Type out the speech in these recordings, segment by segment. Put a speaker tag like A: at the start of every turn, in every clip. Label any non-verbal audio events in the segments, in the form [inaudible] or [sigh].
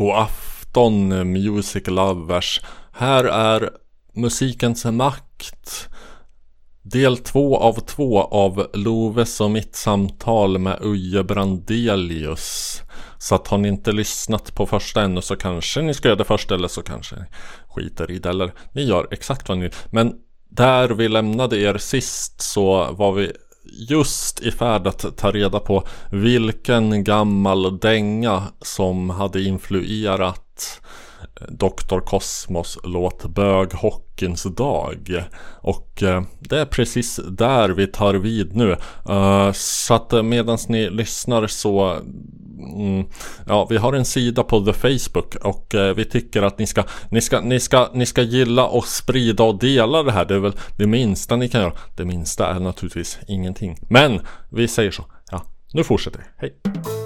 A: God afton music lovers. Här är Musikens makt. Del två av två av Loves och mitt samtal med Uje Brandelius. Så att har ni inte lyssnat på första ännu så kanske ni ska göra det först eller så kanske ni skiter i det. Eller ni gör exakt vad ni vill. Men där vi lämnade er sist så var vi just i färd att ta reda på vilken gammal dänga som hade influerat Dr. Cosmos låt Böghockeyns dag. Och eh, det är precis där vi tar vid nu. Uh, så att eh, medans medan ni lyssnar så Mm, ja, vi har en sida på The Facebook och eh, vi tycker att ni ska, ni, ska, ni, ska, ni ska gilla och sprida och dela det här. Det är väl det minsta ni kan göra. Det minsta är naturligtvis ingenting. Men vi säger så. Ja, nu fortsätter vi. Hej!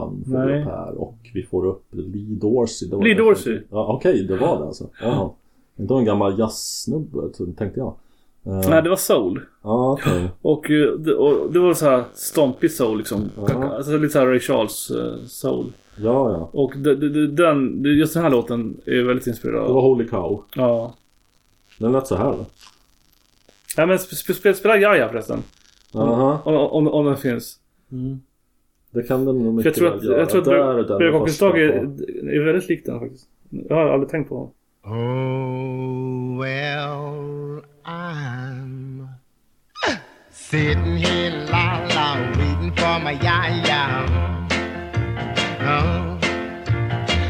A: Sheehan får
B: Nej.
A: upp här och vi får upp Lee Dorsey. Det var
B: Lee. Dorsey?
A: Ja, okej, det var det alltså. Jaha. [laughs] Inte en gammal jazzsnubbe, tänkte jag. Eh,
B: Nej, det var soul.
A: Ja, okej. [laughs]
B: Och, eh, det, och det var så här stompig soul liksom.
A: Ja.
B: Alltså lite så här Ray Charles eh, soul.
A: Ja, ja.
B: Och den, just den här låten är väldigt inspirerad.
A: Det var Holy Cow.
B: Ja.
A: Den lät så här då.
B: Nej men sp sp spela, spela Jaja förresten. Om, om, om den finns.
A: Det kan den nog mycket väl göra.
B: jag tror att
A: den
B: Björkhockeyns
A: första
B: dag är, är väldigt lik den faktiskt. Jag har aldrig tänkt på.
C: Oh, well, I'm sitting here, la la, waiting for my ya-ya. Oh,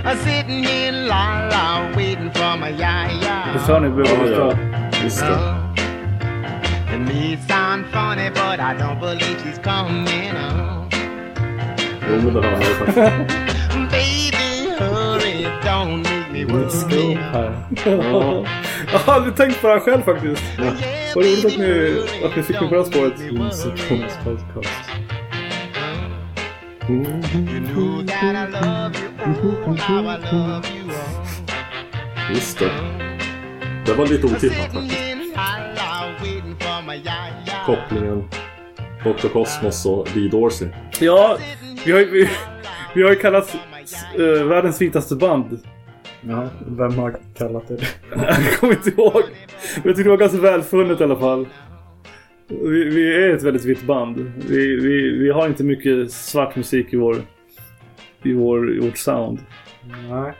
C: I'm sitting here, la la, waiting for my ya-ya.
B: Visst hör ni
A: Ja,
B: Björkhockeyns
A: ja.
B: dag?
A: Just det.
C: Oh, it may sound funny, but I don't believe she's coming. Oh,
A: Jo, men det hör man ju faktiskt.
C: baby, hurry, don't make me worry.
A: Ja.
B: Jag har aldrig tänkt på det här själv faktiskt. Vad roligt att ni, att ni fick mig på det här spåret.
D: Podcast.
C: Oh. Oh.
A: Just det. Det var lite otippat faktiskt. Kopplingen Dr. Cosmos och Lee Dorsey.
B: Ja, vi har ju, vi, vi har ju kallat uh, världens vitaste band.
D: Ja, vem har kallat det?
B: Jag kommer inte ihåg. Men jag tyckte det var ganska välfunnet i alla fall. Vi, vi är ett väldigt vitt band. Vi, vi, vi har inte mycket svart musik i vår, i vår, i vårt sound.
D: Nej.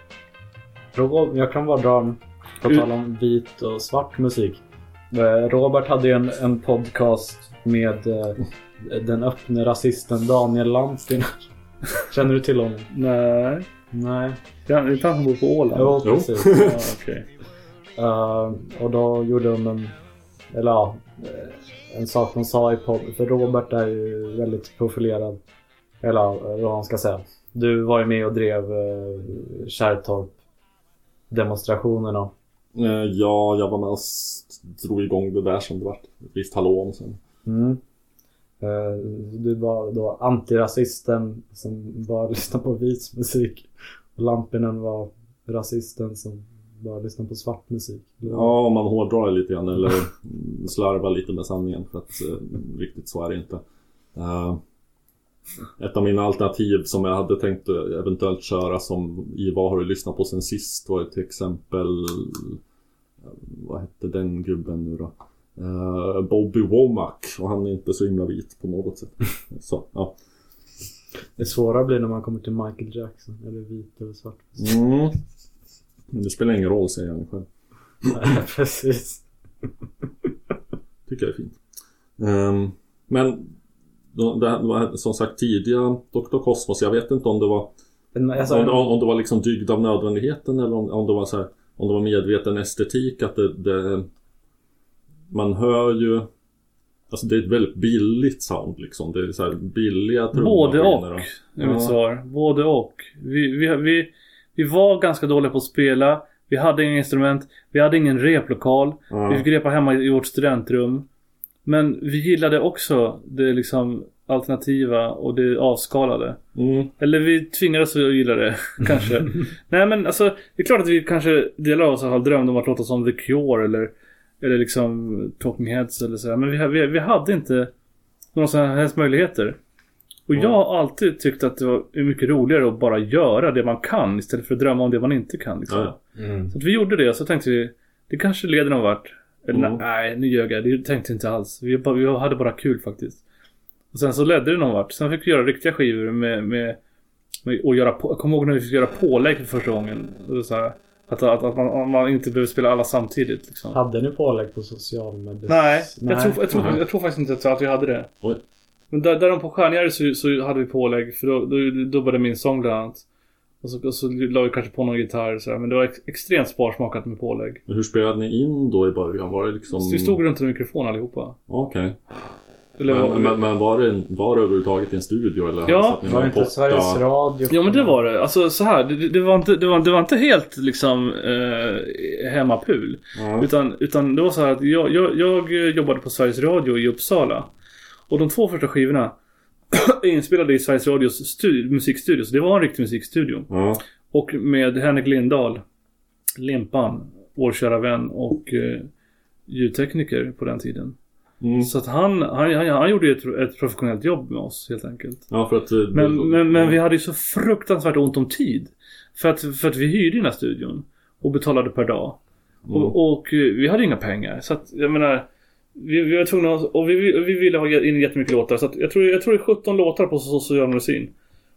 D: Jag kan bara dra, på tal om vit och svart musik. Eh, Robert hade ju en, en podcast med eh, den öppne rasisten Daniel Landsten. [laughs] Känner du till honom?
B: Nej.
D: Nej.
B: Det är inte han som bor på Åland?
D: Jo,
A: Jo.
D: precis.
B: Ja, okej.
D: Eh, och då gjorde de en, eller ja, eh, en sak de sa i podden. För Robert är ju väldigt profilerad. Eller vad man ska säga. Du var ju med och drev uh.
A: Eh, Ja, jag var med och drog igång det där som det vart visst hallå om sen.
D: Mm. Eh, du var då antirasisten som bara [laughs] lyssnade på vit musik. Och Lampinen var rasisten som bara lyssnade på svart musik.
A: Ja, om man hårdrar det lite grann eller [laughs] slarvar lite med sanningen för att eh, riktigt så är det inte. Uh, ett av mina alternativ som jag hade tänkt eh, eventuellt köra som i vad har du lyssnat på sen sist var till exempel vad hette den gubben nu då? Eh, Bobby Womack och han är inte så himla vit på något sätt. [laughs] Så, ja.
D: Det svåra blir när man kommer till Michael Jackson. Eller vit eller svart.
A: Mm. Det spelar ingen roll säger han själv.
D: Nej, [laughs] precis.
A: Tycker jag är fint. Ehm, men det var som sagt tidiga Dr. Cosmos. Jag vet inte om det var
D: alltså,
A: om, om, om det var liksom dygd av nödvändigheten eller om, om det var så här, om det var medveten estetik att det, det man hör ju Alltså det är ett väldigt billigt sound liksom. Det är så billiga
B: Både och,
A: och-
B: är mitt
A: Ja.
B: svar. Både och. Vi, vi, vi, vi var ganska dåliga på att spela. Vi hade inga instrument. Vi hade ingen replokal.
A: Ja.
B: Vi fick repa hemma i vårt studentrum. Men vi gillade också det liksom alternativa och det avskalade.
A: Mm.
B: Eller vi tvingades att gilla det, [laughs] kanske. [laughs] Nej men alltså, det är klart att vi kanske, delar av oss har drömt om att låta som The Cure eller, eller liksom Talking Heads eller sådär. Men vi, vi, vi hade inte några sådana här möjligheter. Och jag har alltid tyckt att det var mycket roligare att bara göra det man kan istället för att drömma om det man inte kan. Liksom.
D: Mm.
B: Så att vi gjorde det och så tänkte vi, det kanske leder någon vart. Eller
A: Mm.
B: nej, nu ljög jag. Det tänkte jag inte alls. Vi, bara, vi hade bara kul faktiskt. Och sen så ledde det någon vart. Sen fick vi göra riktiga skivor med, med, med och göra på, jag kommer ihåg när vi fick göra pålägg för första gången. Och så här, att, att, att man, man inte behöver spela alla samtidigt. Liksom.
D: Hade ni pålägg på socialmedicin?
B: Nej, Jag, tror, jag, tror,
A: Nej.
B: jag tror faktiskt inte att vi hade det.
A: Oj.
B: Men där, där på Stjärnjärdet så, så hade vi pålägg. För då, då dubbade min sång bland annat. Och så, och så la vi kanske på någon gitarr så här, Men det var ex, extremt sparsmakat med pålägg.
A: Men hur spelade ni in då i början? Var det liksom...
B: Så vi stod runt en mikrofon allihopa.
A: Okej.
B: Eller,
A: Men, men, men var, det, var det överhuvudtaget i en studio eller?
B: Ja.
D: Var det inte
A: potta?
D: Sveriges Radio?
B: Ja men det var det. Alltså så här, det, det, var, inte, det, var, det var inte helt liksom eh, hemmapul.
A: Ja.
B: Utan, utan det var så här att jag, jag, jag jobbade på Sveriges Radio i Uppsala. Och de två första skivorna [clears throat] är inspelade i Sveriges Radios stu- musikstudio. Så det var en riktig musikstudio.
A: Ja.
B: Och med Henrik Lindahl, Limpan, vår kära vän och eh, ljudtekniker på den tiden.
A: Mm.
B: Så att han, han, han, han gjorde ju ett, ett professionellt jobb med oss helt enkelt.
A: ja, för att... eh,
B: Men,
A: det-
B: men, men vi hade ju så fruktansvärt ont om tid. För att, för att vi hyrde den här studion. Och betalade per dag.
A: Mm.
B: Och, och eh, vi hade inga pengar. Så att jag menar. Vi, vi var tvungna att, och vi, vi vi ville ha in jättemycket låtar. Så att jag, tror, jag tror det är 17 låtar på social medicin.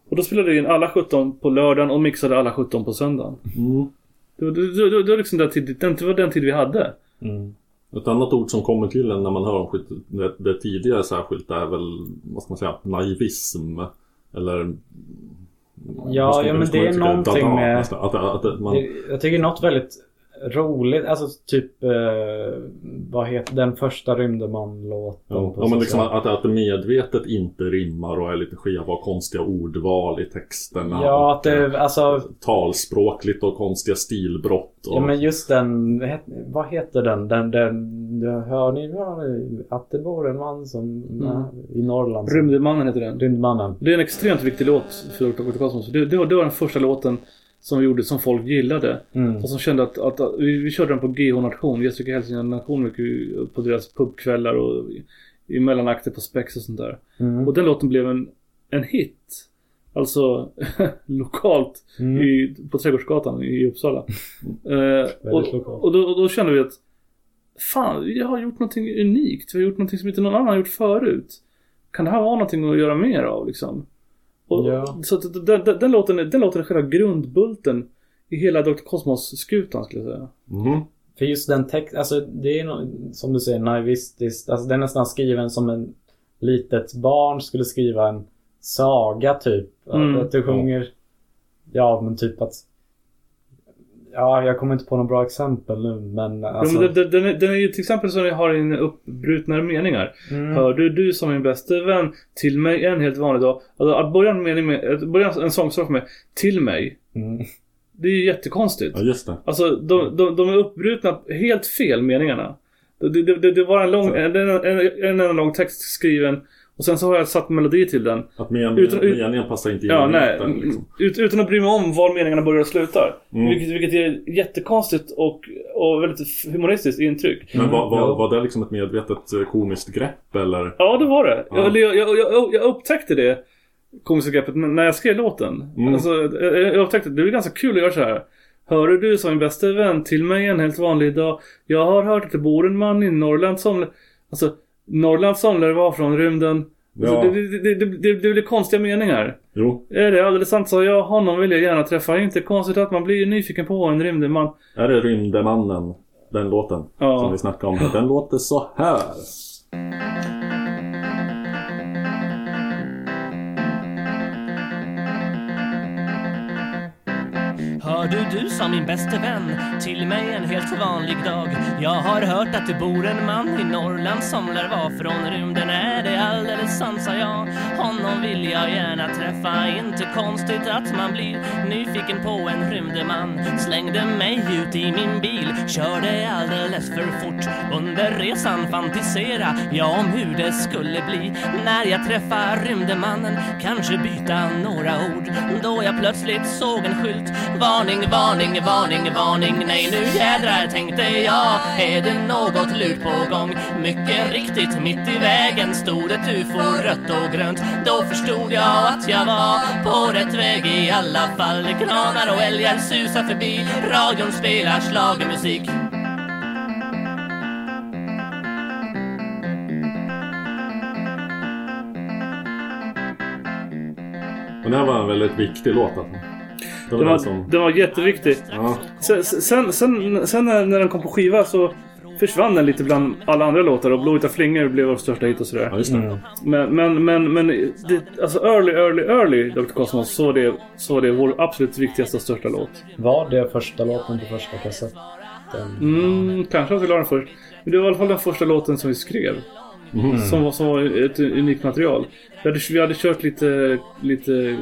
B: Och då spelade vi in alla 17 på lördagen och mixade alla 17 på söndagen.
A: Mm.
B: Det, var- det, det, det, var liksom den tid, den, det var den tid vi hade.
D: Mm.
A: Ett annat ord som kommer till en när man hör om skit, det, det tidigare särskilt är väl, vad ska man säga, naivism. Eller...
D: Ja, ja, men det är någonting med-.
A: Att, att, att man...
D: Jag tycker något väldigt roligt, alltså typ eh, vad heter den första Rymdeman-låten
A: Ja, ja men liksom att, att det medvetet inte rimmar och är lite skeva och konstiga ordval i texterna.
D: Ja, att
A: och,
D: det, alltså
A: Talspråkligt och konstiga stilbrott. Och,
D: Ja men just den, vad het- vad heter den? Den, den, ni hör ni att det bor en man som, i Norrland. som-
B: Rymdmannen heter den.
D: Rymdmannen.
B: Det är en extremt viktig låt för Dr. Cosmos. Det, det, var, det var den första låten som vi gjorde som folk gillade.
D: Mm.
B: Och som kände att, att, att vi, vi körde den på GH Nation, Jessica Hälsingland Nation, mycket på deras pubkvällar och i, mellanakter på Spex och sånt där.
D: Mm.
B: Och den låten blev en, en hit. Alltså [laughs] lokalt
D: Mm.
B: i, på Trädgårdsgatan i Uppsala. [laughs] Eh, och, och, då, och då kände vi att Fan, vi har gjort någonting unikt. Vi har gjort någonting som inte någon annan har gjort förut. Kan det här vara någonting att göra mer av liksom? Och,
D: Ja.
B: Så att den, den, den, låten, den låten är själva grundbulten i hela Dr. Cosmos-skutan skulle jag säga.
A: Mhm.
D: För just den text, alltså det är nog, som du säger naivistiskt. Alltså den är nästan skriven som en litet barn skulle skriva en saga typ.
B: Mm.
D: Att du sjunger, ja men typ att Ja, jag kommer inte på några bra exempel nu men alltså,
B: Ja, men den, den, är, den är ju till exempel så den har in uppbrutna meningar.
D: mm,
B: Hörde du som min bäste vän till mig en helt vanlig dag. Alltså att börja en mening med, att börja en sångstrof med till mig.
D: mm,
B: Det är ju jättekonstigt.
A: Ja, just det.
B: Alltså de, de, de är uppbrutna helt fel meningarna. Det, det, det, det var en lång, en, en, en, en lång text skriven. Och sen så har jag satt melodi till den.
A: Att men,
B: Utan- ut-
A: meningen passar inte in
B: Ja,
A: i
B: nej.
A: mitten, liksom.
B: Ut, utan att bry mig om var meningarna börjar och slutar.
A: Mm.
B: Vilket, vilket är jättekonstigt och, och väldigt humoristiskt intryck.
A: Men var,
D: Ja.
A: var, var det liksom ett medvetet eh, komiskt grepp eller?
B: Ja, det var det.
A: Ja.
B: Jag, jag, jag, jag, upptäckte det komiska greppet när jag skrev låten.
A: Mm.
B: Alltså, jag, jag upptäckte att det är ganska kul att göra så här. Hör du som min bästa vän till mig en helt vanlig dag. Jag har hört att det bor en man i Norrland som... Alltså, Norrland som lär vara från rymden.
A: Ja.
B: Alltså, det, det, det, det, det blir konstiga meningar.
A: Jo,
B: Är det alldeles sant så jag, honom vill jag gärna träffa. Inte konstigt att man blir nyfiken på en rymdman.
A: är det Rymdemannen? Den låten
B: Ja.
A: som vi snackade om. Den låter så här.
E: Hör du, du sa min bäste vän till mig en helt vanlig dag. Jag har hört att det bor en man i Norrland som lär vara från rymden. Är det alldeles sant, sa jag. Honom vill jag gärna träffa. Inte konstigt att man blir nyfiken på en rymdeman. Slängde mig ut i min bil, körde alldeles för fort. Under resan fantisera jag om hur det skulle bli när jag träffar rymdemannen. Kanske byta några ord då jag plötsligt såg en skylt. Varning, varning, varning, varning. varning. Nej, nu jädrar tänkte jag. Är det något lurt på gång? Mycket riktigt, mitt i vägen stod ett ufo rött och grönt. Då förstod jag att jag var på rätt väg i alla fall. Granar och älgar susar förbi. Radion spelar schlagermusik.
A: Men det här var en väldigt viktig låt alltså. Det var
B: Den var,
A: som...
B: den var jätteviktig.
A: Ja.
B: Sen, sen, sen, sen när, den kom på skiva så försvann den lite bland alla andra låtar och Blåvita flingor blev vår största hit och
A: ja,
B: sådär.
A: just det.
D: Mm.
B: Men, men, men, men det, alltså early, early, early Dr. Cosmos så var det, så var det vår absolut viktigaste och största låt.
D: Var det första låten på första kassetten?
B: Mm, kanske att vi la den först. Men det var i alla fall den första låten som vi skrev.
A: Mhm.
B: Som, var, som var ett unikt material. Vi hade, vi hade kört lite, lite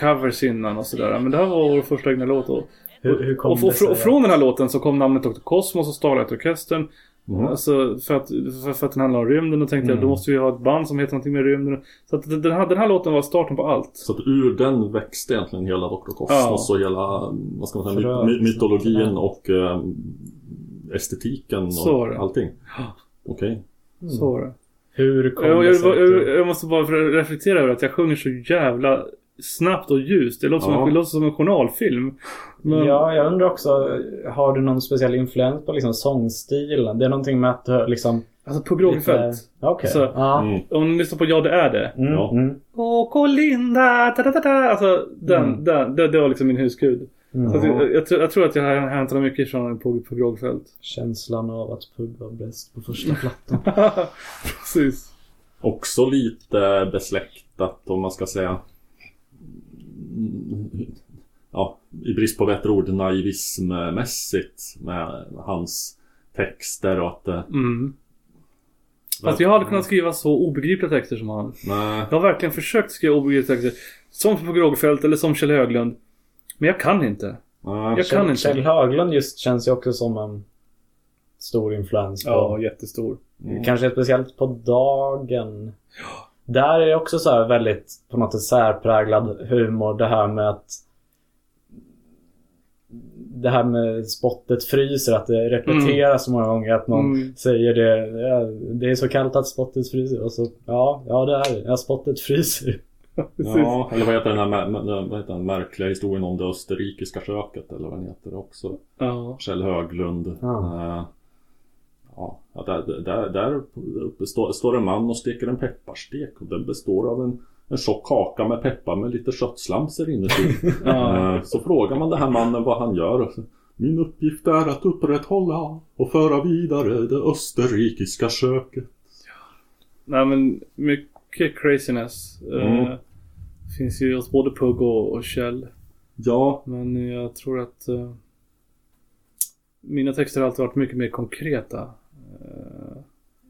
B: covers innan och sådär. Men det här var vår första egna låt. Och,
D: Hur, hur kom
B: och, och, och från den här låten så kom namnet Dr. Cosmos och Starlight Orkestern.
A: Mhm.
B: Alltså för att, för, för att den handlar om rymden och tänkte jag
D: Mm.
B: då måste vi ha ett band som heter någonting med rymden. Så att den här, den här låten var starten på allt.
A: Så att ur den växte egentligen hela Dr. Cosmos och hela, vad ska man säga, my- mytologin och eh, estetiken
B: Så
A: och
B: det.
A: allting.
B: Ja.
A: Okej.
B: Så var det.
D: Hur kom
B: Jag,
D: det
B: jag,
D: sig?
B: jag,
D: du-
B: jag måste bara reflektera över att jag sjunger så jävla snabbt och ljust. Det låter, som,
A: Ja.
B: en, det låter som en journalfilm. Men,
D: Ja, jag undrar också, har du någon speciell influens på liksom sångstilen? Det är någonting med att du liksom...
B: Alltså Pugh Rogefeldt.
D: Okej.
B: Så-
D: Ja.
A: Mm.
B: Om ni lyssnar på Ja det är det.
D: Mm,
A: Ja.
D: mm,
B: Åh Linda, da, da, da, da. Alltså den,
D: Mm.
B: den, det, det var liksom min husgud.
D: mm.
B: Jag, jag, tror- jag tror att jag har hämtat mycket från Pugh Pugh Rogefeldt.
D: Känslan av att Pugh var bäst på första plattan. [laughs]
B: Precis.
A: Också lite besläktat om man ska säga. Mm, Ja, i brist på bättre ord naivismmässigt med hans texter och att det...
B: Mm. Fast jag hade kunnat skriva så obegripliga texter som han.
A: Nej,
B: Jag har verkligen försökt skriva obegripliga texter. Som Pugh Rogefeldt eller som Kjell Höglund. Men jag kan inte.
A: nej.
B: Jag kan
D: Kjell,
B: inte.
D: Kjell Höglund just känns ju också som en stor influens på...
B: Ja, jättestor.
A: Mm.
D: Kanske speciellt på dagen. Där är det också så här väldigt på något sätt särpräglad humor. Det här med att det här med spottet fryser, att det repeteras så många gånger att någon
B: Mm.
D: säger det. Det är så kallt att spottet fryser. Och så, ja, ja det är det. Ja, spottet fryser.
A: Ja, eller vad heter den här vad heter den märkliga historien om det österrikiska köket eller vad den heter också.
B: Ja.
A: Kjell Höglund.
D: Ja.
A: Eh, Ja, där, där, där uppe står, står en man och steker en pepparstek och den består av en, en tjock kaka med peppar med lite köttslamser inuti. [laughs] Eh, Så frågar man den här mannen vad han gör. och så, Min uppgift är att upprätthålla och föra vidare det österrikiska köket.
B: Nej men mycket craziness.
A: Mm.
B: Eh, finns ju hos både Pugh och, och Kjell.
A: Ja,
B: Men jag tror att eh, mina texter har alltid varit mycket mer konkreta. Eh,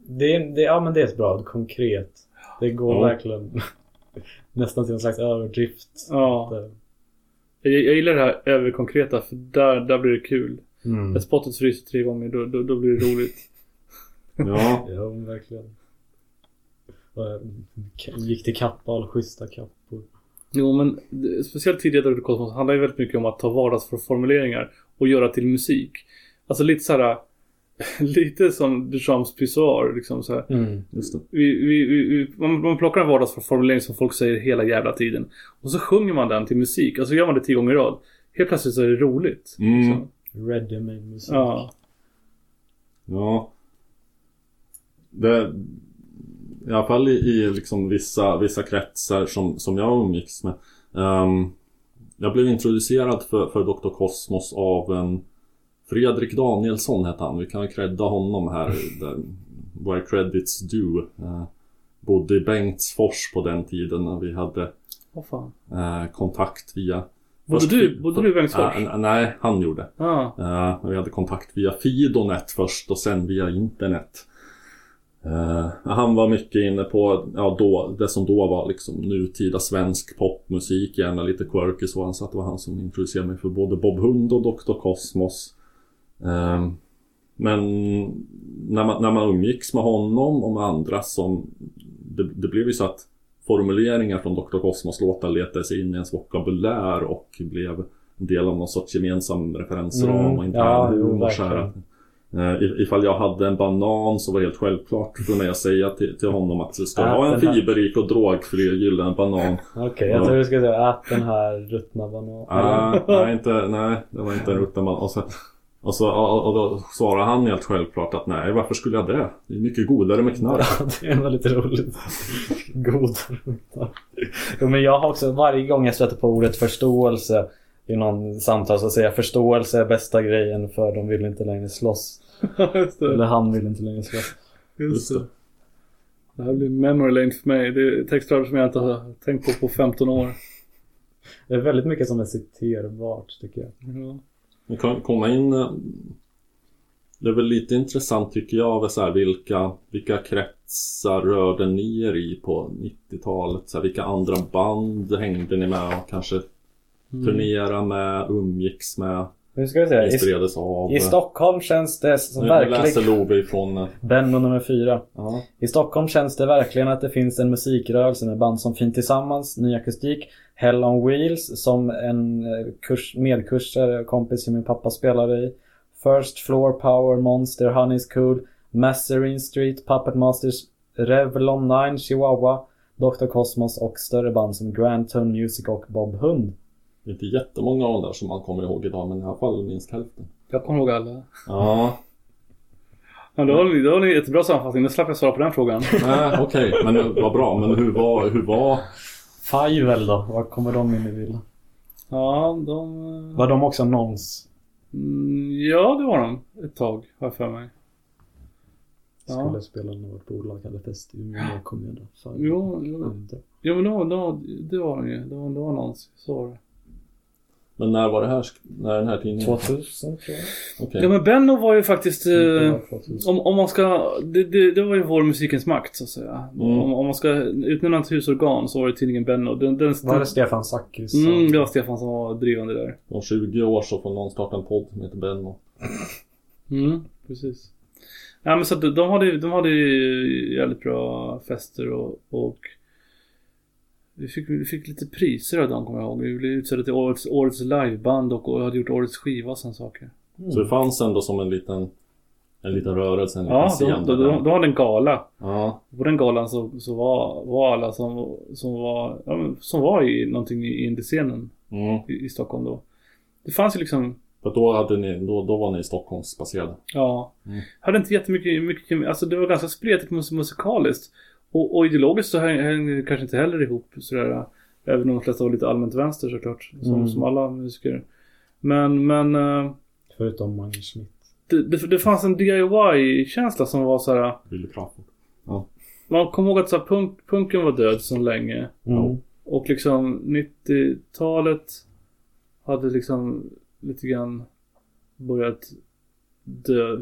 D: Det, är- det, ja, men det är ett bra konkret. Det går
A: Ja.
D: verkligen [laughs] nästan till en slags överdrift.
B: ja.
D: Det-
B: Jag, jag gillar det här överkonkreta för där, där blir det kul.
D: Mm.
B: När spottet fryser tre gånger då, då, då blir det roligt. [laughs]
A: ja.
D: Ja, verkligen. Eh, Gick till Kappahl, schyssta kappor.
B: Jo men speciellt tidigare Dr. Cosmos handlar ju väldigt mycket om att ta vardagsformuleringar och göra till musik. Alltså lite så här. [laughs] Lite som Duchamps pissoar liksom så.
D: Mm.
B: Vi, vi, vi, man, man plockar en vardagsformulering som folk säger hela jävla tiden. Och så sjunger man den till musik. Och så gör man det tio gånger i rad. Helt plötsligt så är det roligt.
A: Mm.
D: Made musik.
B: ja.
A: Ja. Det, I alla fall i, i liksom vissa, vissa kretsar som, som jag umgicks med. Ehm, jag blev introducerad för, för Dr. Cosmos av en Fredrik Danielsson hette han. Vi kan credda honom här. Where credits due. Uh, bodde i Bengtsfors på den tiden när vi hade
B: fan.
A: eh, kontakt via
B: Bodde du, bodde du i Bengtsfors?
A: N- nej, han gjorde.
B: Ja.
A: Uh, vi hade kontakt via Fidonet först och sen via internet. Eh, han var mycket inne på ja, då, det som då var liksom nutida svensk popmusik, gärna lite quirky så. Han sa att det var han som introducerade mig för både Bob Hund och Dr. Cosmos. Eh, men när man, när man umgicks med honom och med andra som det, det blev ju så att formuleringar från Dr. Cosmos-låtar letade sig in i ens vokabulär och blev en del av någon sorts gemensam referensram
D: Mm,
A: och intern
D: ja,
A: humor. så här att, Eh, if- Ifall jag hade en banan så var det helt självklart kunde jag säga till, till honom att ska
D: Ät
A: ha en fiberrik och drogfri gyllene banan
D: Okej, jag
A: Ja.
D: tror du skulle säga ät den här ruttna bananen.
A: Ah, nej, inte, nej, det var inte en rutten banan. Och, så, och, så, och, då svarade han helt självklart att nej, varför skulle jag det? Det är mycket godare med knark. [laughs]
D: Ja, det är väldigt roligt. God. jo, men jag har också varje gång jag stöter på ordet förståelse i någon samtal så säger jag förståelse är bästa grejen för de vill inte längre slåss. [laughs] Eller han vill inte längre slåss.
B: Just det. Det här blir memory lane för mig. Det är textrader som jag inte har tänkt på på 15 år.
D: Det är väldigt mycket som är citerbart tycker jag.
B: Ja.
A: Vi kan komma in eh, Det är väl lite intressant tycker jag så här, vilka, vilka kretsar rörde ni er i på 90-talet? Så här, vilka andra band hängde ni med och kanske turnera med, umgicks med,
D: Nu ska vi. I,
A: inspirerades av?
D: I Stockholm känns det som
A: Nu läser
D: verkligen...
A: Love ifrån... eh,
D: Benno nummer fyra.
A: Ja.
D: I Stockholm känns det verkligen att det finns en musikrörelse med band som Fint Tillsammans, Ny Akustik, Hell on Wheels som en eh, kurs, medkursare, kompis som min pappa spelade i. First Floor Power, Monster, Honey's Cool, Masserin Street, Puppet Masters, Revlon 9, Chihuahua, Dr. Cosmos och större band som Grand Tone Music och Bob Hund.
A: Det är inte jättemånga av de där som man kommer ihåg idag men i alla fall minst hälften.
B: Jag kommer ihåg alla.
A: Ja,
B: Ja, då har ni, då har ni jättebra sammanfattning. Då slapp jag svara på den frågan.
A: nej okej men eh, vad bra. Men hur var, hur var
D: Fivel då? Var kommer de in i bilden?
B: Ja, de...
D: Var de också nons?
B: Mm, ja, det var de. Ett tag, har jag för mig. Ja.
D: Skulle spela när vårt bolag hade fest i Umeå. Jag kom ju då. Fivel.
B: Jo, jo. Ja, men då, då, det var de ju. Det var, det var någons. Så var det.
A: Men när var det här? När den här tidningen?
D: 2000 tror jag.
A: Okej.
B: Ja, men Benno var ju faktiskt...
D: Det
B: Eh,
D: var 2000.
B: om, om man ska... Det, det, det var ju vår musikens makt, så att säga.
A: Mm.
B: Om, om man ska utnämna ett husorgan så var det tidningen Benno. Den, den,
D: Var det Stefan Zachrisson?
B: Mm, det var Stefan som var drivande där.
A: Om 20 år så får någon starta en podd som heter Benno.
B: Mm, precis. Ja, men så att de- de hade, de hade ju jävligt bra fester och, och vi fick, vi fick lite priser av dem kommer jag ihåg. Vi blev utsedda till årets, årets liveband och, och hade gjort årets skiva och sådana saker.
A: Så det fanns ändå som en liten En liten rörelse, en
B: Ja,
A: liten scen.
B: de, de, de hade en gala.
A: Ja,
B: På den galan så, så var, var alla som, som var, ja, som var i någonting i indiescenen
A: mm.
B: i, i Stockholm då. Det fanns ju liksom
A: För då hade ni, då, då var ni Stockholmsbaserade.
B: Ja.
A: Mm.
B: Hade inte jättemycket, mycket, alltså det var ganska spretigt mus musikaliskt. Och, och ideologiskt så hänger det kanske inte heller ihop sådär. Även om de flesta var lite allmänt vänster såklart. Som,
D: Mm.
B: som alla musiker. Men, men eh,
D: Förutom Magnus Schmidt.
B: det, det, det fanns en DIY-känsla som var så här.
A: Willy Crawford.
B: Man kommer ihåg att så här, punk, punken var död så länge.
D: Mm.
B: Och liksom 90-talet hade liksom lite grann börjat dö.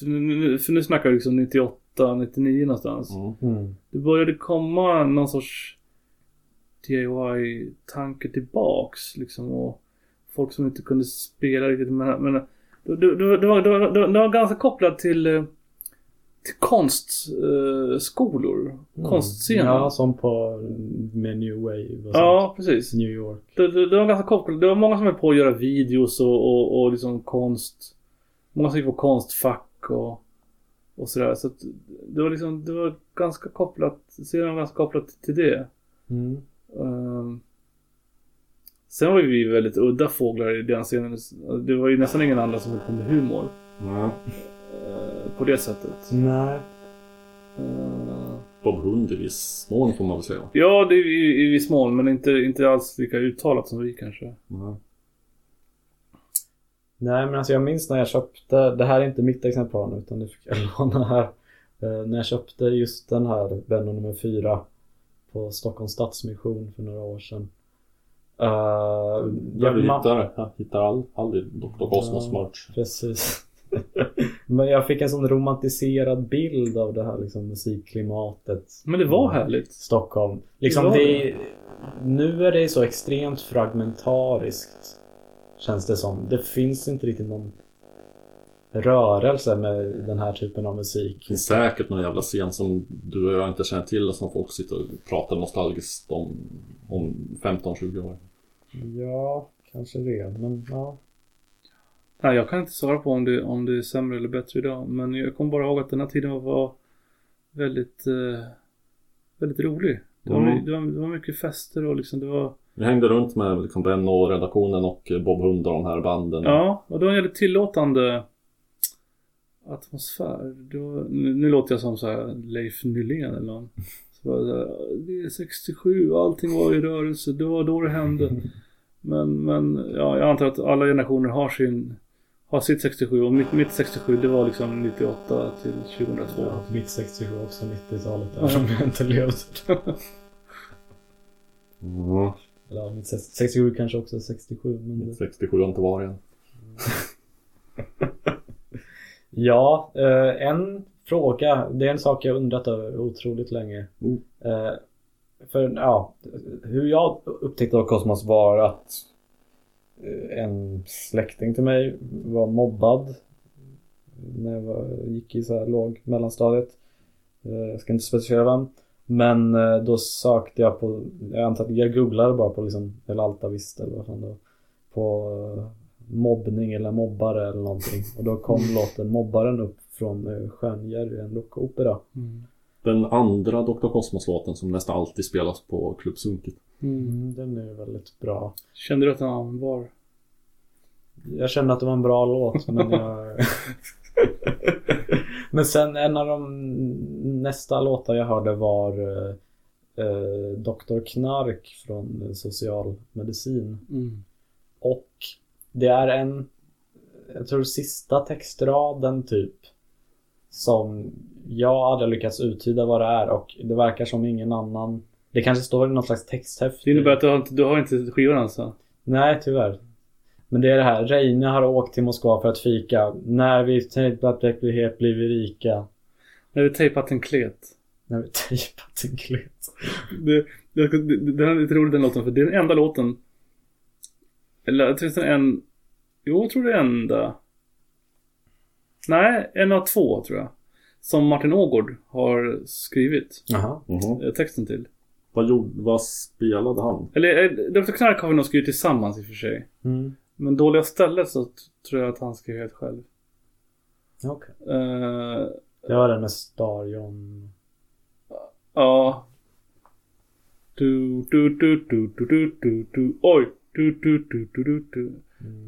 B: För nu, för nu snackar vi liksom 98, 99 någonstans.
A: Mm.
D: Mm.
B: Det började komma någon sorts DIY-tanke tillbaks liksom. Och folk som inte kunde spela riktigt. Men, men det, det, det, det, var, det, var, det var- det var ganska kopplat till, eh, till konstskolor. Eh, skolor. Konstscener.
D: Mm. Ja, som på med New Wave och
B: ja, precis.
D: sånt. New York.
B: Det, det, det var ganska kopplat. Det var många som höll på att göra videos och, och, och liksom konst. Många som gick på konstfack och, och sådär. Så att det var liksom, det var ganska kopplat, serien var ganska kopplat till det.
D: Mm.
B: Ehm, sen var ju vi väldigt udda fåglar i den scenen. Det var ju nästan ingen annan som höll på med humor.
A: Nej.
B: eh, på det sättet.
D: Nej.
B: Eh,
A: Bob Hund i viss mån får man väl säga.
B: ja, det är i, i viss mån. Men inte, inte alls lika uttalat som vi kanske.
A: Nej.
D: Nej men alltså jag minns när jag köpte, det här är inte mitt exemplar nu utan det fick jag [laughs] låna här. Eh, när jag köpte just den här Benno nummer 4 på Stockholms Stadsmission för några år sedan. Uh,
A: Där du hittar det. Jag hittar all, aldrig Dr. Cosmos
D: Ja.
A: merch.
D: Precis. [laughs] Men jag fick en sån romantiserad bild av det här liksom, musikklimatet.
B: Men det var härligt.
D: Stockholm. Liksom
B: Det var
D: det, nu är det så extremt fragmentariskt. Känns det som. Det finns inte riktigt någon rörelse med den här typen av musik.
A: Det finns säkert någon jävla scen som du och jag inte känner till och som folk sitter och pratar nostalgiskt om om 15-20 år.
D: Ja, kanske det. Men ja.
B: Nej, jag kan inte svara på om det, om det är sämre eller bättre idag. Men jag kommer bara ihåg att den här tiden var väldigt, eh, väldigt rolig. Det var,
A: Mm.
B: det, var, det var mycket fester och liksom det var...
A: Vi hängde runt med liksom Ben och redaktionen och Bob Hund och de här banden.
B: Ja, och det var en väldigt tillåtande atmosfär. Var, nu, nu låter jag som så här Leif Nylén eller någon. Så var det, här, det är 67, allting var i rörelse, det var då det hände. Men, men ja, jag antar att alla generationer har sin har sitt 67 och mitt, mitt 67 det var liksom 98 till 2002.
D: ja mitt 67 också, 90-talet där
B: Ja.
D: som jag inte levt.
A: Mm. [laughs]
D: Eller mitt 67 kanske också är 67. Men det...
A: 67 har inte varit än. [laughs]
D: Ja, eh, en fråga. Det är en sak jag undrat över otroligt länge.
A: Mm.
D: Eh, för ja, hur jag upptäckte Kosmos var att eh, en släkting till mig var mobbad när jag var, gick i så här låg mellanstadiet. Eh, jag ska inte specificera vem. Men eh, då sökte jag på, jag antar att jag googlade bara på liksom, eller Alta visst eller vad fan det var. På eh, mobbning eller mobbare eller någonting. Och då kom låten Mobbaren upp från eh, Stjärnjerry, en rockopera.
B: Mm.
A: Den andra Dr. Cosmos-låten som nästan alltid spelas på Club Sunkit.
B: Mm.
D: Mm, den är väldigt bra.
B: Kände du att han var?
D: Jag kände att det var en bra låt men jag... [laughs] men sen en av de nästa låtar jag hörde var eh, eh, Dr. Knark från Socialmedicin.
B: Mm.
D: Och det är en, jag tror sista textraden typ. Som jag aldrig lyckats uttyda vad det är och det verkar som ingen annan. Det kanske står i någon slags texthäfte.
B: Det innebär att du har inte, du har inte skivan alltså?
D: Nej, tyvärr. Men det är det här. Reine har åkt till Moskva för att fika. När vi verklighet blir vi rika.
B: När vi tejpat en klet.
D: När vi tejpat en klet.
B: Det, det, det, den är lite rolig den låten för det är den enda låten. Eller tror det en. Jo, jag tror det är enda. Nej, en av två tror jag. Som Martin Ågård har skrivit
D: Jaha.
A: Mhm.
B: eh, texten till.
A: Vad, gjorde, vad spelade han?
B: Eller eh, Dr. Knark har vi nog skrivit tillsammans i och för sig.
D: Mm.
B: Men Dåliga stället så tror jag att han skrev helt själv.
D: Okej.
B: Eh,
D: Det var den med Star John.
B: ja. Du, du, du, du, du, du, du, du. Oj! Du, du, du, du, du, du.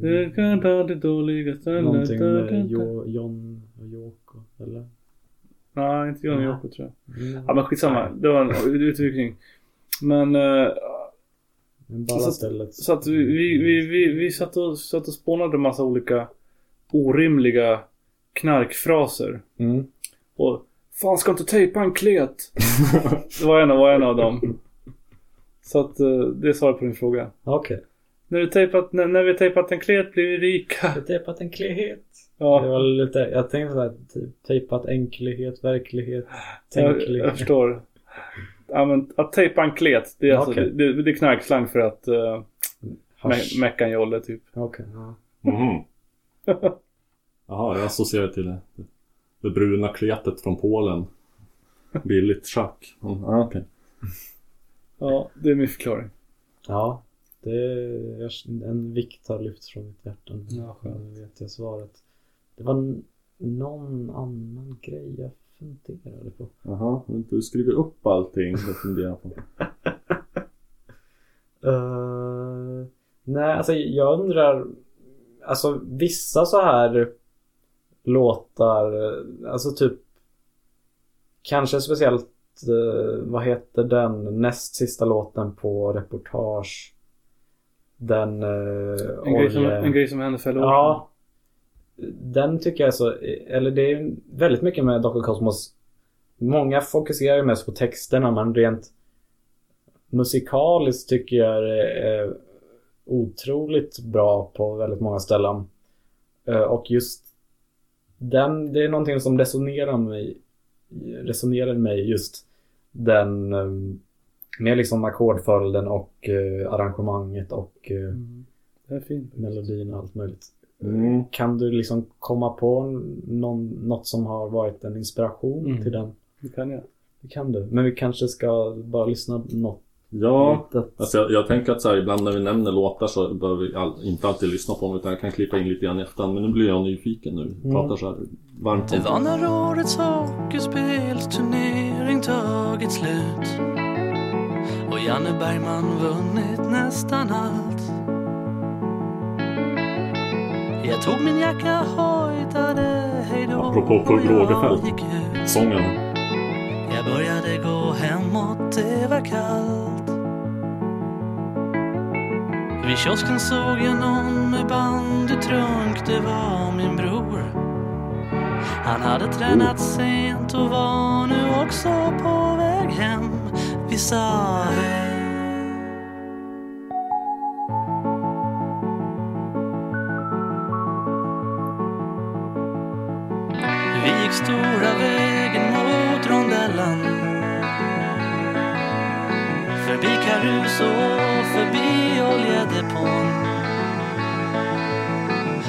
B: Du kan ta det dåliga stället.
D: Mm. Någonting med jo, John och Yoko. Eller?
B: Nej, inte John och
D: Nej.
B: Yoko tror jag.
D: Mm.
B: Ja men skitsamma. Det var en utvikning. Men
D: bara
B: Så-
D: stället.
B: så att vi, vi, vi, vi, vi satt, och, satt och spånade en massa olika orimliga knarkfraser.
D: Mm.
B: Och Fan ska inte tejpa en klet? det var en, var en av dem. Så att eh, det är svaret på din fråga.
D: Okej.
B: När, du tejpat, när, när vi tejpat en klet blir vi rika.
D: Jag har tejpat enkelhet. Det
B: Ja,
D: var lite, jag tänkte såhär, typ tejpat enkelhet, verklighet,
B: jag,
D: tänklighet.
B: jag förstår. Ja, men, att tejpa en klet, det är, alltså,
D: Okej.
B: det, det är knarkslang för att uh,
D: Hasch.
B: me- mecka en jolle typ.
D: Okej, ja.
A: Mhm. [laughs] Jaha, jag associerar till det, det bruna kletet från Polen. Billigt schack. Mm, ja, okej.
B: Ja, det är min förklaring.
D: Ja, det är, en vikt har lyfts från mitt hjärta.
B: Ja, skönt.
D: Nu vet jag svaret. Det var någon annan grej jag funderade på.
A: Jaha, du skriver upp allting du funderar på.
D: Uh, [laughs] nej, alltså jag undrar. Alltså vissa så här låtar, eh, alltså typ kanske speciellt eh, vad heter den näst sista låten på reportage? Den uh,
B: En, grej som, en grej som hände för
D: Ja. Den tycker jag är så, eller det är väldigt mycket med Dr. Cosmos. Många fokuserar ju mest på texterna men rent musikaliskt tycker jag det är otroligt bra på väldigt många ställen. Eh, och just den, det är någonting som resonerar med mig, resonerar med mig just den eh, med liksom ackordföljden och eh, arrangemanget och eh,
B: Mm. Det är fint.
D: melodin och allt möjligt.
A: Mm.
D: Kan du liksom komma på någon, något som har varit en inspiration
B: Mm.
D: till den?
B: Det kan jag.
D: Det kan du. Men vi kanske ska bara lyssna något
A: Ja, alltså jag, jag tänker att så här, ibland när vi nämner låtar så behöver vi all, inte alltid lyssna på dem utan jag kan klippa in lite grann i efterhand. Men nu blir jag nyfiken nu.
D: Mm.
A: Pratar så här varmt
F: Det
A: om
F: var när årets hockeyspelsturnering tagit slut och Janne Bergman vunnit nästan allt. Jag tog min jacka, hojtade hejdå
A: Apropå Pugh Rogefeldt. sången.
F: Jag började gå hemåt, det var kallt. Vid kiosken såg jag någon med bandytrunk, det var min bror. Han hade tränat sent och var nu också på väg hem. Vi sa hej. Vi gick stora vägar Förbi Caruso och förbi oljedepån.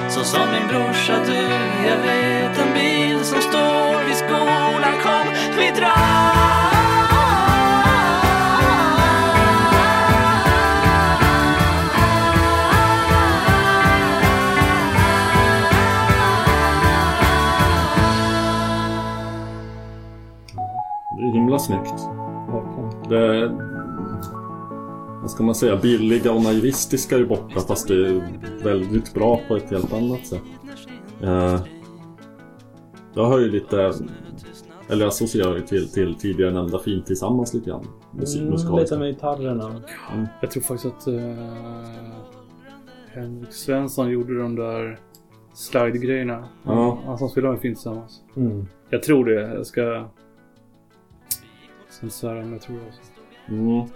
F: Så sa min brorsa du, jag vet en bil
A: vad ska man säga, billiga och naivistiska är borta fast det är väldigt bra på ett helt annat sätt. Eh, jag har ju lite, eller jag associerar ju till, till tidigare nämnda Fint Tillsammans lite grann. Musik,
D: Mm, lite med gitarrerna.
B: Jag tror faktiskt att uh, Henrik Svensson gjorde de där slide-grejerna.
A: Ja.
B: Han som spelade med Fint tillsammans.
D: Mm.
B: Jag tror det. Jag ska... Sen svära men jag tror det också.
A: Mm.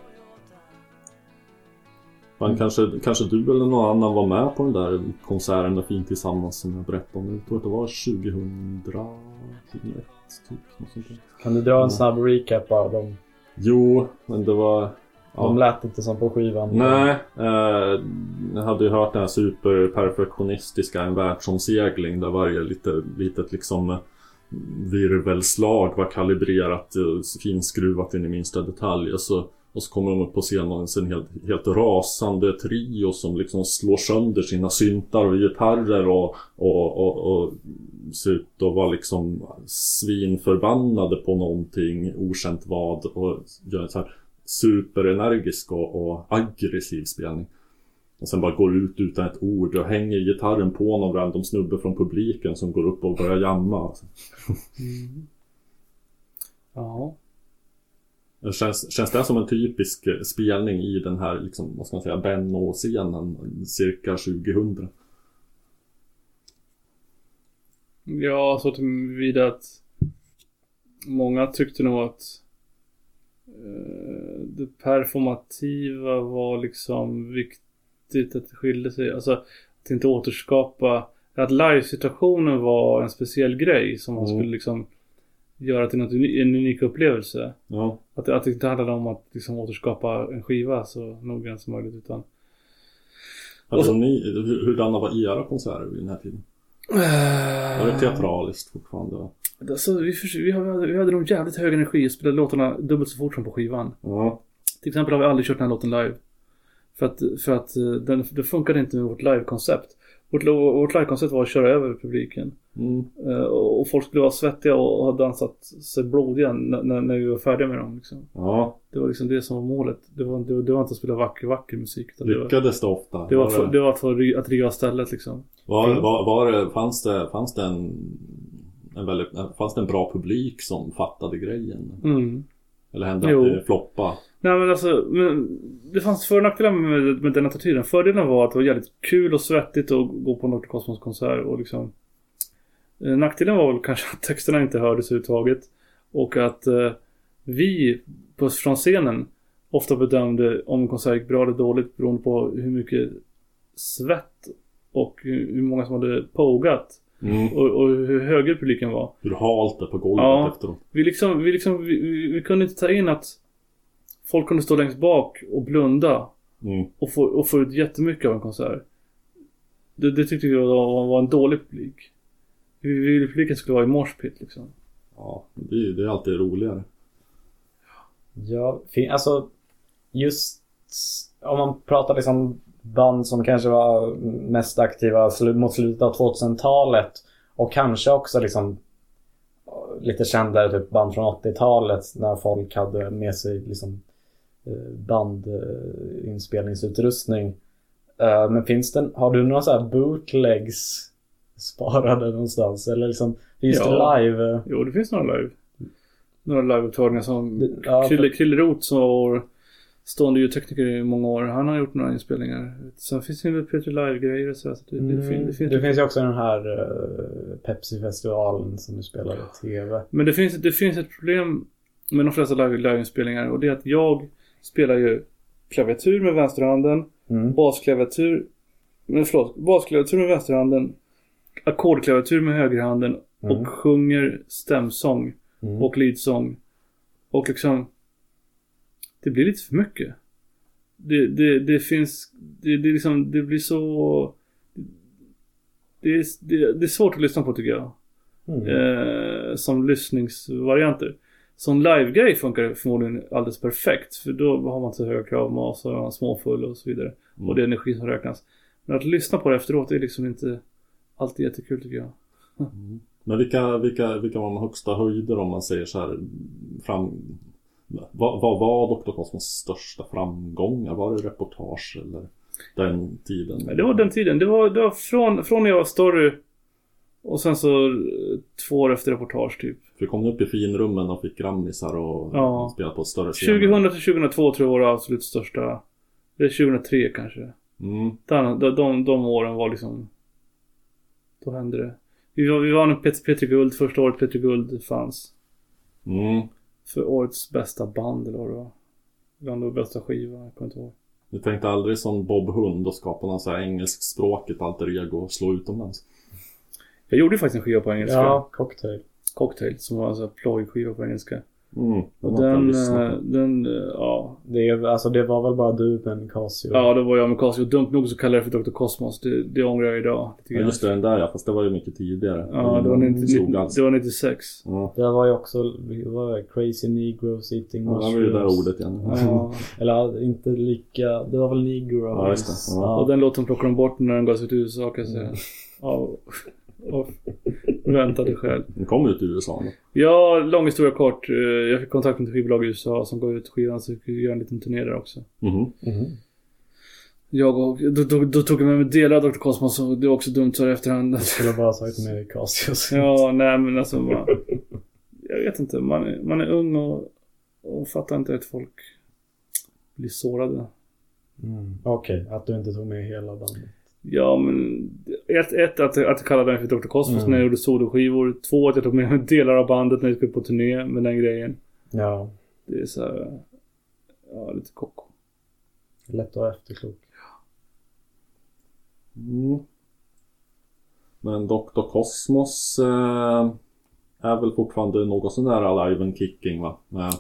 A: Men kanske, kanske du eller någon annan var med på den där konserten med Fint Tillsammans som jag berättade om. Jag tror att det var 2001 typ. Där.
D: Kan du dra en snabb recap av dem?
A: Jo, men det var...
D: De lät inte som på skivan.
A: Nej, eh, jag hade ju hört den här superperfektionistiska En världsomsegling där varje lite, litet liksom eh, virvelslag var kalibrerat, eh, finskruvat in i minsta detalj och så, och så kommer de upp på scenen och en helt, helt rasande trio som liksom slår sönder sina syntar och gitarrer och, och, och, och ser ut att vara liksom svinförbannade på någonting, okänt vad och gör så här superenergisk och, och aggressiv spelning. Och sen bara går ut utan ett ord och hänger gitarren på någon random snubbe från publiken som går upp och börjar jamma.
B: Mm.
A: Ja. Känns, känns det som en typisk eh, spelning i den här, liksom, vad ska man säga, Benno-scenen cirka 2000?
B: Ja, så tillvida att många tyckte nog att eh, det performativa var liksom viktigt att det skilde sig. Alltså att inte återskapa, att live-situationen var en speciell grej som man
A: Mm.
B: skulle liksom göra till något, en unik upplevelse.
A: Ja.
B: Att, att det inte handlade om att liksom återskapa en skiva så noggrant som möjligt utan
A: Hade
B: så-
A: ni, hur, hurdana var era konserter vid den här tiden? Var det teatraliskt fortfarande?
B: Alltså, vi, vi, hade, vi hade nog jävligt hög energi och spelade låtarna dubbelt så fort som på skivan.
A: Ja.
B: Till exempel har vi aldrig kört den här låten live. För att, för att eh, den, det funkade inte med vårt live-koncept. Vårt, vårt live-koncept var att köra över publiken.
A: Mm.
B: Eh, Och folk skulle vara svettiga och ha dansat sig blodiga när, när vi var färdiga med dem. Liksom.
A: Ja,
B: Det var liksom det som var målet. Det var, det, var- det var inte att spela vacker, vacker musik. Utan det var,
A: lyckades det ofta?
B: det var, för, det var för att riva stället liksom.
A: Var, var, var det, fanns det, fanns det en, en väldigt, fanns det en bra publik som fattade grejen?
B: Mm.
A: Eller hände
B: Jo.
A: att det floppade?
B: Nej men alltså, men det fanns för och nackdelar med, med den attityden. Fördelen var att det var jävligt kul och svettigt att gå på en Dr. Cosmos konsert och liksom eh, Nackdelen var väl kanske [laughs] att texterna inte hördes överhuvudtaget. Och att eh, vi på, från scenen ofta bedömde om en konsert gick bra eller dåligt beroende på hur mycket svett och hur många som hade pogat.
A: Mm.
B: Och, och hur högljudd publiken var.
A: Hur halt det på golvet
B: Ja.
A: efteråt.
B: Vi liksom, vi liksom, vi, vi, vi kunde inte ta in att folk kunde stå längst bak och blunda
A: Mm.
B: och få, och få ut jättemycket av en konsert. Det, det tyckte vi var, var en dålig publik. Vi ville publiken skulle vara i morspit liksom.
A: Ja, det är, det är alltid roligare.
D: Ja, fin- alltså just om man pratar liksom band som kanske var mest aktiva mot slutet av 2000-talet och kanske också liksom lite kändare typ band från 80-talet när folk hade med sig liksom bandinspelningsutrustning. Men finns det, har du några så här bootlegs sparade någonstans? Eller liksom, finns
B: Ja.
D: det live?
B: Jo, det finns några live. Några liveupptagningar som
D: Det- ja,
B: Krille, Krille Roth som var stående ljudtekniker i många år. Han har gjort några inspelningar. Sen finns det ju Peter Live-grejer och så. här, så det, det, fin- det finns
D: det finns ju också den här uh, Pepsi-festivalen som du spelade i TV.
B: Men det finns, det finns ett problem med de flesta live- liveinspelningar och det är att jag spelar ju klaviatur med vänsterhanden,
D: Mm.
B: basklaviatur, men förlåt, basklaviatur med vänsterhanden, ackordklaviatur med högerhanden
D: Mm.
B: och sjunger stämsång
D: Mm.
B: och leadsång. Och liksom, det blir lite för mycket. Det, det, det finns, det, det, liksom, det blir så... Det är, det, det är svårt att lyssna på tycker jag.
D: Mm.
B: eh, som lyssningsvarianter. Som live-grej funkar det förmodligen alldeles perfekt. För då har man inte så höga krav så är man småfull och så vidare.
A: Mm.
B: Och det är energi som räknas. Men att lyssna på det efteråt är liksom inte alltid jättekul tycker jag.
A: Men vilka, vilka, vilka var de högsta höjder om man säger så här fram... Vad, vad var Dr. Cosmos största framgångar? Var det reportage eller den tiden?
B: Det var den tiden. Det var, det var från, från när jag var story och sen så eh, två år efter reportage typ.
A: För kom upp i finrummen och fick grammisar och
B: Ja.
A: spelade på större scener.
B: 2000 till 2002 tror jag var det absolut största. Det är 2003 kanske.
A: Mm.
B: De, de, de, de åren var liksom... Då hände det. Vi, var, vi vann en Pet- Petri Guld första året Petri Guld fanns.
A: Mm.
B: För årets bästa band eller vad det var. Bland och bästa skiva, jag kommer inte ihåg.
A: Vi tänkte aldrig som Bob Hund och skapa någon så här engelskspråkigt alter ego och slå utomlands.
B: Jag gjorde faktiskt en skiva på engelska.
D: Ja, cocktail.
B: Cocktail, som var en sån här plojskiva på engelska.
A: Mm.
B: Och
A: var den,
B: den, eh, eh, ja.
D: Det, är- alltså, det var väl bara du med Casio?
B: Ja, det var jag med Casio. Dumt nog så kallade jag det för Dr. Cosmos. Det, det ångrar jag idag.
A: Ja just det, den där ja. Fast det var ju mycket tidigare.
B: Ja, det var, 90,
A: slog alls.
B: det var 96.
A: Ja,
D: Det var ju också det var det, Crazy Negroes Eating
A: ja, det var
D: Mushrooms.
A: ju det där ordet igen.
B: Ja. [laughs]
D: Eller inte lika. Det var väl Negro.
A: Ja, just det. Ja.
B: Och den låten plockade de bort när den gavs ut i USA kan jag säga. Ja, och väntade själv.
A: Den kom ut i USA då.
B: Ja, lång historia kort. Eh, Jag fick kontakt med ett skivbolag i USA som gav ut skivan så vi fick göra en liten turné där också.
A: Mhm.
D: Mhm.
B: Jag och, då, då, då tog jag med mig delar av Dr. Cosmos och det var också dumt så i efterhand.
D: Skulle bara sagt med Casios. [laughs]
B: Ja, nej men alltså man, Jag vet inte, man är, man är ung och, och fattar inte att folk blir sårade.
D: Mm. Okej, att du inte tog med hela bandet.
B: Ja men ett, ett att, att jag kallade mig för Dr. Cosmos
D: Mm.
B: när jag gjorde soloskivor. Två att jag tog med mig [laughs] delar av bandet när jag skulle på turné med den grejen.
D: Ja,
B: Det är så här, ja lite kocko.
D: lätt att vara efterklok.
A: Mm. Men Dr. Cosmos eh, är väl fortfarande något sån där alive and kicking va? Med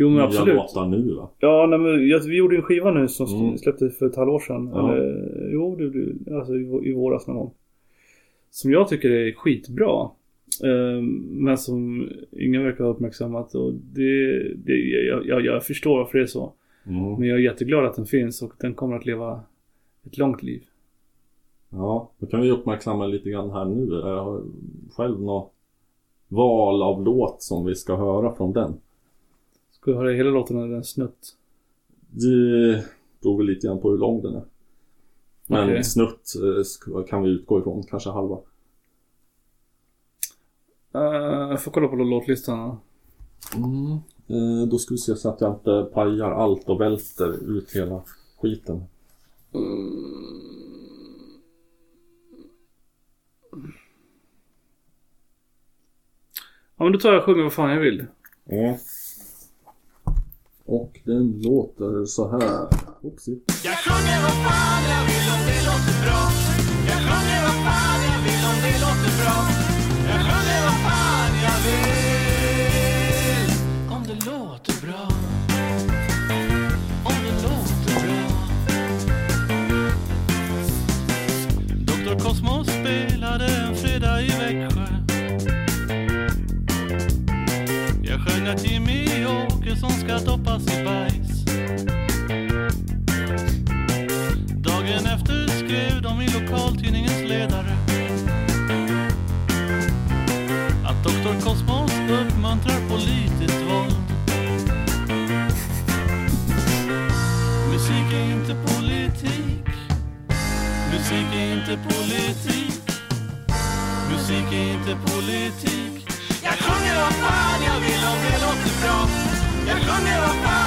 B: Jo men absolut.
A: låtar nu va?
B: Ja, nej, men jag, vi gjorde en skiva nu som
A: Mm.
B: släpptes för ett halvår sedan.
A: Ja.
B: Eller, jo, det blev, alltså i, i våras någon gång. Som jag tycker är skitbra. Eh, men som ingen verkar ha uppmärksammat. Och det, det, jag, jag, jag förstår varför det är så.
A: Mm.
B: Men jag är jätteglad att den finns och den kommer att leva ett långt liv.
A: Ja, då kan vi uppmärksamma lite grann här nu. Jag har själv något val av låt som vi ska höra från den.
B: Ska du höra hela låten eller en snutt?
A: Det beror väl lite grann på hur lång den är. Men
B: Okej.
A: snutt eh, kan vi utgå ifrån, kanske halva.
B: Eh, jag får kolla på låtlistan. då.
A: Mm. Eh, då ska vi se så att jag inte pajar allt och välter ut hela skiten.
B: Ja men då tar jag och sjunger vad fan jag vill.
A: Ja. Och den låter så här. Oopsie.
F: Jag sjunger vad fan jag vill och det låter
G: bra som ska doppas i bajs. Dagen efter skrev de i lokaltidningens ledare att Dr. Cosmos uppmuntrar politiskt våld. Musik är inte politik. Musik är inte politik. Musik är inte politik. Jag sjunger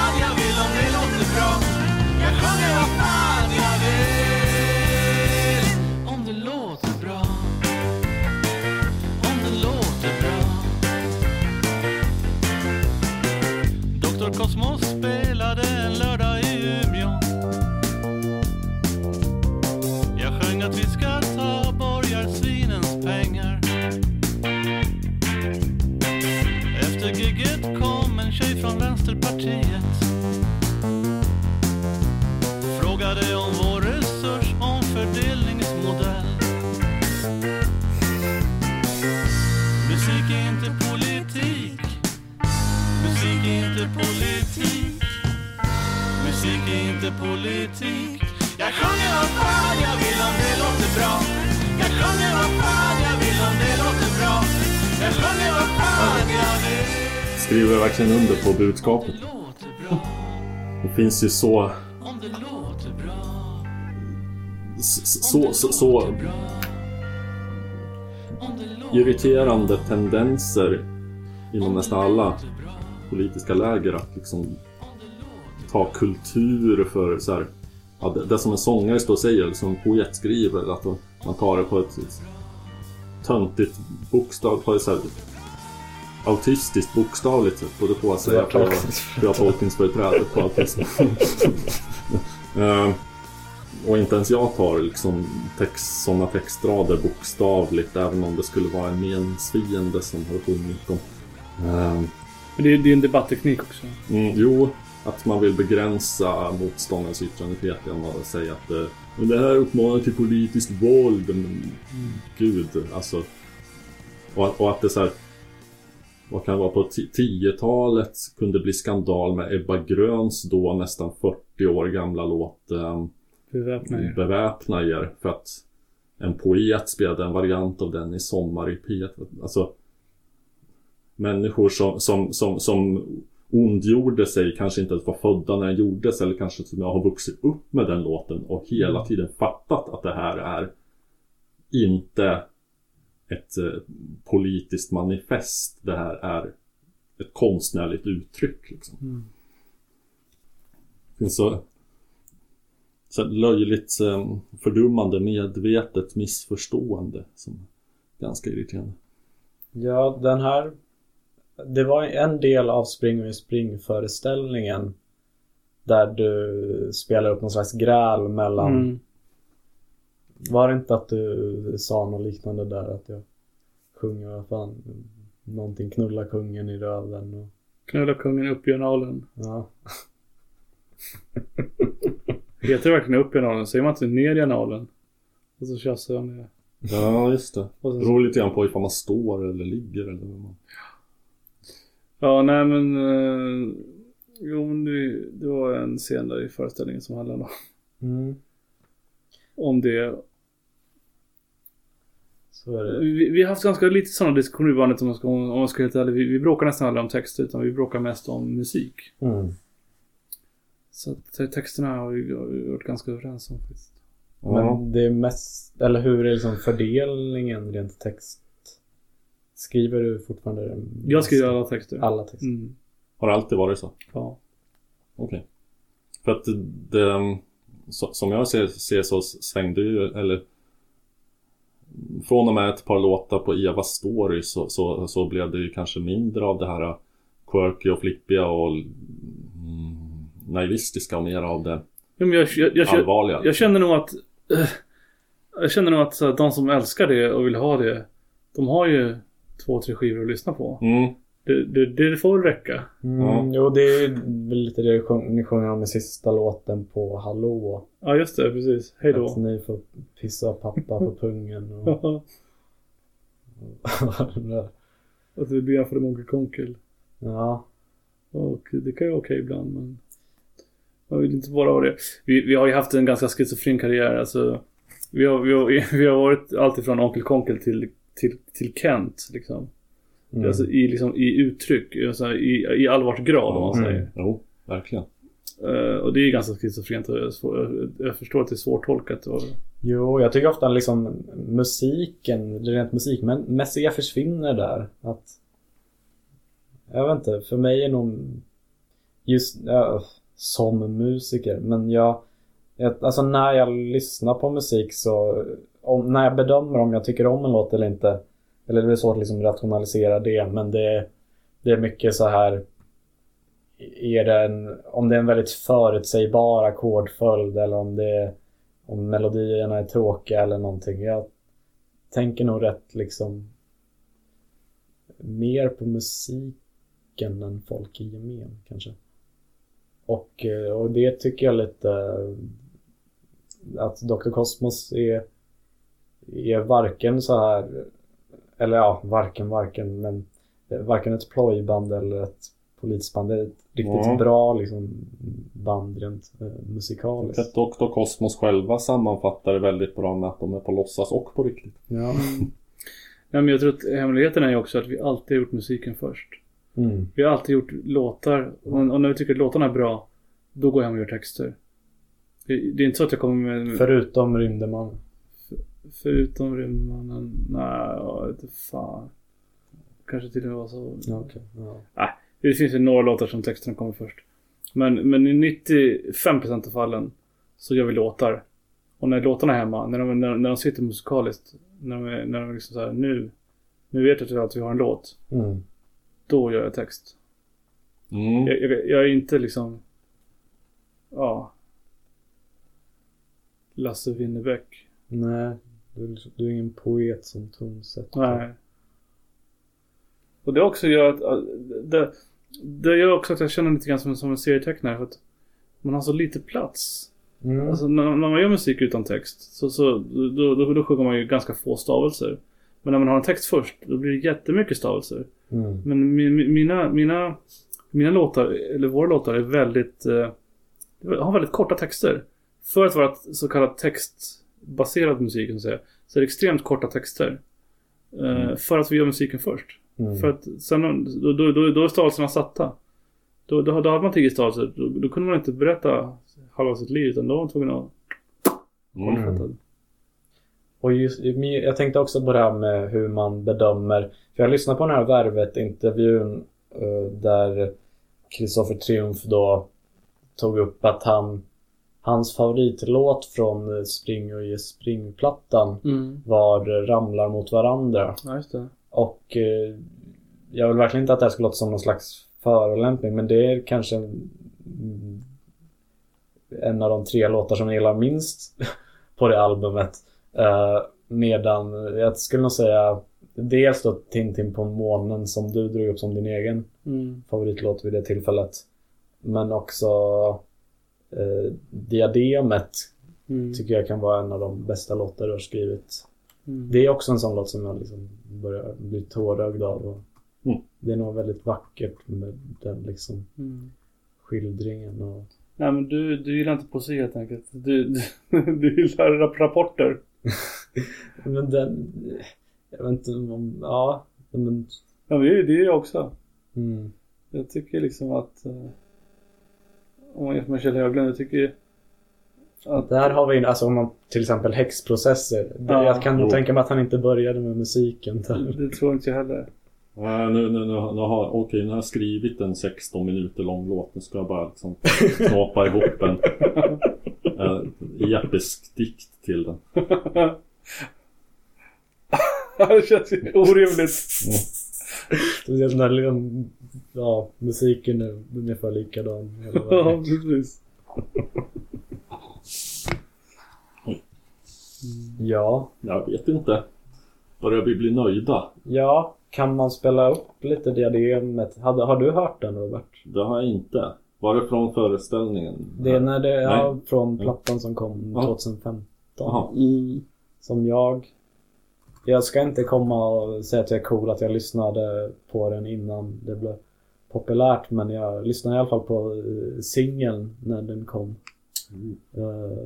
G: Vänsterpartiet. Frågade om vår resursomfördelningsmodell. Musik är inte politik. Musik är inte politik. Musik är inte politik. Jag sjunger vad fan jag vill om det låter bra. Jag sjunger vad fan jag vill om det låter bra. Jag sjunger vad fan jag vill.
A: Skriver verkligen under på budskapet. Finns ju så... Så, så, så, irriterande tendenser inom nästan alla politiska läger att liksom ta kultur för så här, ja, det, det som en sångare står och säger, eller som en poet skriver, att man tar det på ett, ett töntigt bokstav, på ett så här, autistiskt bokstavligt sätt, både på att säga på, på tolkningsföreträde på autism. [laughs] Eh, och inte ens jag tar liksom text, sådana textrader bokstavligt, även om det skulle vara en meningsfiende som har sjungit dem. Eh,
B: Men det är, är en debattteknik också.
A: Mm, jo, att man vill begränsa motståndarens yttrandefrihet genom att säga att men det här uppmanar till politiskt våld. Men, Gud, alltså. Och, och att det så här. Vad kan det vara på ti- 10-talet kunde bli skandal med Ebba Gröns då nästan 40 år gamla låt eh,
B: Beväpna er.
A: Beväpna er för att en poet spelade en variant av den i Sommar i P1. Alltså människor som, som, som, som ondgjorde sig, kanske inte ens var födda när den gjordes eller kanske som jag har vuxit upp med den låten och hela tiden fattat att det här är inte ett eh, politiskt manifest. Det här är ett konstnärligt uttryck. Liksom. Det finns så, så löjligt eh, fördummande, medvetet missförstående som är ganska irriterande.
D: Ja, den här... Det var en del av Spring och spring föreställningen där du spelar upp någon slags gräl mellan...
B: Mm.
D: Var det inte att du sa något liknande där att jag sjunger vad fan någonting knulla kungen i röven och...
B: Knulla kungen upp i analen.
D: Ja. [laughs]
B: Heter det verkligen upp i analen? Säger man inte ner i analen? Och så tjafsar jag med...
A: Ja, just det. Det beror lite grann på ifall man står eller ligger eller vad man...
B: ja, nej men... Eh, jo, men det, det var en scen där i föreställningen som handlade om,
D: Mm.
B: om det.
D: Så är det.
B: Vi, vi har haft ganska lite sådana diskussioner i bandet om man ska, om man ska helt ärlig. Vi, vi bråkar nästan aldrig om text utan vi bråkar mest om musik.
D: Mm.
B: Så texterna har vi, varit ganska överens om faktiskt.
A: Ja.
D: Men det är mest... Eller hur är liksom fördelningen rent text? Skriver du fortfarande
B: Jag skriver alla texter.
D: alla texter?
B: Mm,
A: Har det alltid varit så?
B: ja.
A: Okej. För att det, som jag ser, ser så svängde ju, eller från och med ett par låtar på Eva Story så, så, så blev det ju kanske mindre av det här quirky och flippiga och mm, naivistiska och mer av det
B: men jag, jag, jag,
A: allvarliga.
B: jag känner nog att... eh, jag känner nog att så, här, de som älskar det och vill ha det. De har ju två, tre skivor att lyssna på.
A: Mm,
B: Det, det, det får väl räcka.
D: Mm,
A: Ja.
D: Jo, det är väl lite det ni sjunger om i sista låten på Hallå.
B: Ja, just det. Precis. Hej
D: Att
B: då.
D: ni får pissa pappa på pungen och vad det där.
B: Att vi ber för Onkel Konkel.
D: Ja.
B: Och det kan ju vara okej ibland men man vill inte bara vara det. Vi, vi har ju haft en ganska schizofren karriär alltså. Vi har, vi har, [laughs] vi har varit alltifrån Onkel Konkel till, till, till Kent liksom.
D: Mm.
B: Alltså i, liksom, i uttryck, alltså, i, i allvarsgrad om man säger.
A: Jo, verkligen.
B: Eh, och det är ganska schizofrent och jag, jag förstår att det är svårtolkat. Och,
D: Jo, jag tycker ofta liksom musiken, det rent musikmässiga försvinner där. Att, jag vet inte, för mig är nog just ja, som musiker, men jag, jag, alltså när jag lyssnar på musik så, om, när jag bedömer om jag tycker om en låt eller inte, eller det är svårt att liksom rationalisera det, men det, det är mycket så här är det en, om det är en väldigt förutsägbar ackordföljd eller om det om melodierna är tråkiga eller någonting. Jag tänker nog rätt liksom mer på musiken än folk i gemen kanske. Och, eh, och det tycker jag lite eh, att Dr. Cosmos är, är varken så här eller ja, varken varken men eh, varken ett plojband eller ett politiskt band. Det är ett riktigt
A: Ja.
D: bra liksom, band rent eh, musikaliskt.
A: Att Dr. Cosmos själva sammanfattar det väldigt bra med att de är på låtsas och på riktigt.
D: Ja.
B: Nej, men jag tror att hemligheten är ju också att vi alltid har gjort musiken först.
D: Mm.
B: Vi har alltid gjort låtar och, och när vi tycker att låtarna är bra, då går jag hem och gör texter. Det, det är inte så att jag kommer med...
D: Förutom Rymdeman.
B: Förutom Rymdmannen, nej, jag vet inte fan. Kanske till och med var så.
D: Ja, okej. Ja.
B: Det finns ju några låtar som texterna kommer först. Men, men i 95% av fallen så gör vi låtar. Och när låtarna är hemma, när de, när, när de sitter musikaliskt, när de är, när de är liksom så här, nu, nu vet jag att vi har en låt.
D: Mm.
B: Då gör jag text.
A: Mm.
B: Jag, jag, jag är inte liksom, ja. Lasse Winnerbäck.
D: Nej, du, du är ingen poet som tonsätter.
B: Nej. Och det också gör att, att- det, det gör också att jag känner lite grann som, som en serietecknare. För att man har så lite plats.
D: Mm.
B: Alltså när, när man gör musik utan text så, så då, då, då sjunger man ju ganska få stavelser. Men när man har en text först, då blir det jättemycket stavelser.
D: Mm.
B: Men mi, mi, mina, mina, mina låtar, eller våra låtar är väldigt, eh, har väldigt korta texter. För att vara ett så kallat textbaserad musik, man säga, så är det extremt korta texter. Eh, För att vi gör musiken först.
D: Mm.
B: För att sen, då, då, då, då är stavelserna satta. Då, då, då hade man tio stavelser. Då, då kunde man inte berätta halva sitt liv, utan då var man tvungen att
A: Mm.
B: kortfatta.
D: Och just, jag tänkte också på det här med hur man bedömer. För jag lyssnade på den här Värvet-intervjun eh, där Kristoffer Triumf då tog upp att han Hans favoritlåt från eh, Spring och ge spring-plattan
B: Mm.
D: var eh, Ramlar mot varandra.
B: Ja.
D: Och eh, jag vill verkligen inte att det här ska låta som någon slags förolämpning men det är kanske mm, en av de tre låtar som jag gillar minst [laughs] på det albumet. Eh, medan jag skulle nog säga dels då Tintin på månen som du drog upp som din egen
B: Mm.
D: favoritlåt vid det tillfället. Men också eh, Diademet
B: Mm.
D: tycker jag kan vara en av de bästa låtar du har skrivit.
B: Mm.
D: Det är också en sån låt som jag liksom börjar bli tårögd av. Och
A: Mm.
D: Det är nog väldigt vackert med den liksom
B: Mm.
D: skildringen. Och...
B: Nej men du, du gillar inte poesi helt enkelt. Du, du, [laughs] du gillar rap- rapporter. [laughs]
D: Men den... Jag vet inte om... Ja. Men...
B: Ja men det är det är jag också.
D: Mm.
B: Jag tycker liksom att eh, om man jämför med Kjell Höglund, jag tycker att
D: Där har vi alltså om man till exempel häxprocesser.
B: Ja.
D: jag kan nog
A: Jo.
D: tänka mig att han inte började med musiken. Där.
B: det tror inte jag heller.
A: Nej, nu, nu, nu, nu har, okej, nu har jag skrivit en 16 minuter lång låt. Nu ska jag bara liksom [laughs] knåpa ihop en uh, episk dikt till den. [laughs]
B: det känns ju orimligt. [laughs]
D: Speciellt när liksom, ja, musiken är ungefär likadan.
B: Ja precis.
D: ja.
A: Jag vet inte. Börjar vi bli nöjda?
D: Ja, kan man spela upp lite diademet? Hade, har du hört den Robert?
A: Det har jag inte. Var det från föreställningen?
D: Det är när det
A: Nej.
D: från plattan som kom
A: Ja.
D: 2015.
A: Jaha.
D: Som jag... Jag ska inte komma och säga att jag är cool att jag lyssnade på den innan det blev populärt. Men jag lyssnade i alla fall på eh, singeln när den kom.
A: Mm.
D: Eh,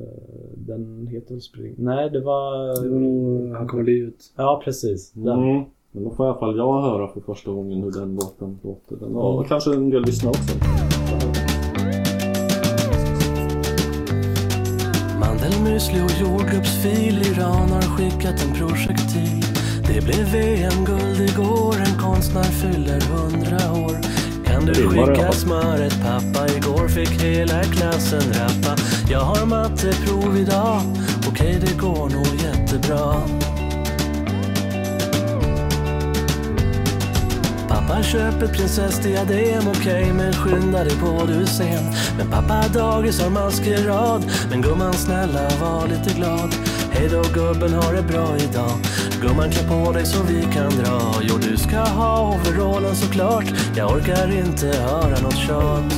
D: den heter väl Spring? Nej, det var...
B: Var nog Han kommer livet.
D: Ja, precis. Den.
A: Mm. Men då får i alla fall jag höra för första gången hur den låten låter. Den, och kanske en del lyssnar också.
F: Mandelmüsli och jordgubbsfil Iran har skickat en projektil Det blev VM-guld igår En konstnär fyller hundra år. Kan du skicka smöret pappa? Igår fick hela klassen rappa. Jag har matteprov idag. Okej, det går nog jättebra. Pappa köper prinsessdiadem, okej men skynda dig på du är sen. Men pappa dagis har maskerad, men gumman snälla var lite glad Hej då gubben, har det bra idag. Gumman klä på dig så vi kan dra. Jo du ska ha overallen såklart. Jag orkar inte höra något tjat.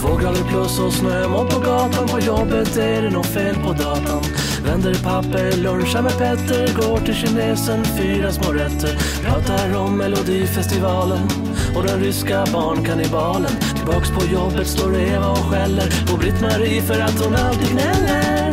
F: Två grader plus och snömoln på gatan. På jobbet är det nog fel på datan. Vänder papper, lunchar med Petter. Går till kinesen, fyra små rätter. Pratar om Melodifestivalen. Och den ryska barnkannibalen Tillbaks på jobbet står Eva och skäller På Britt-Marie för att hon alltid gnäller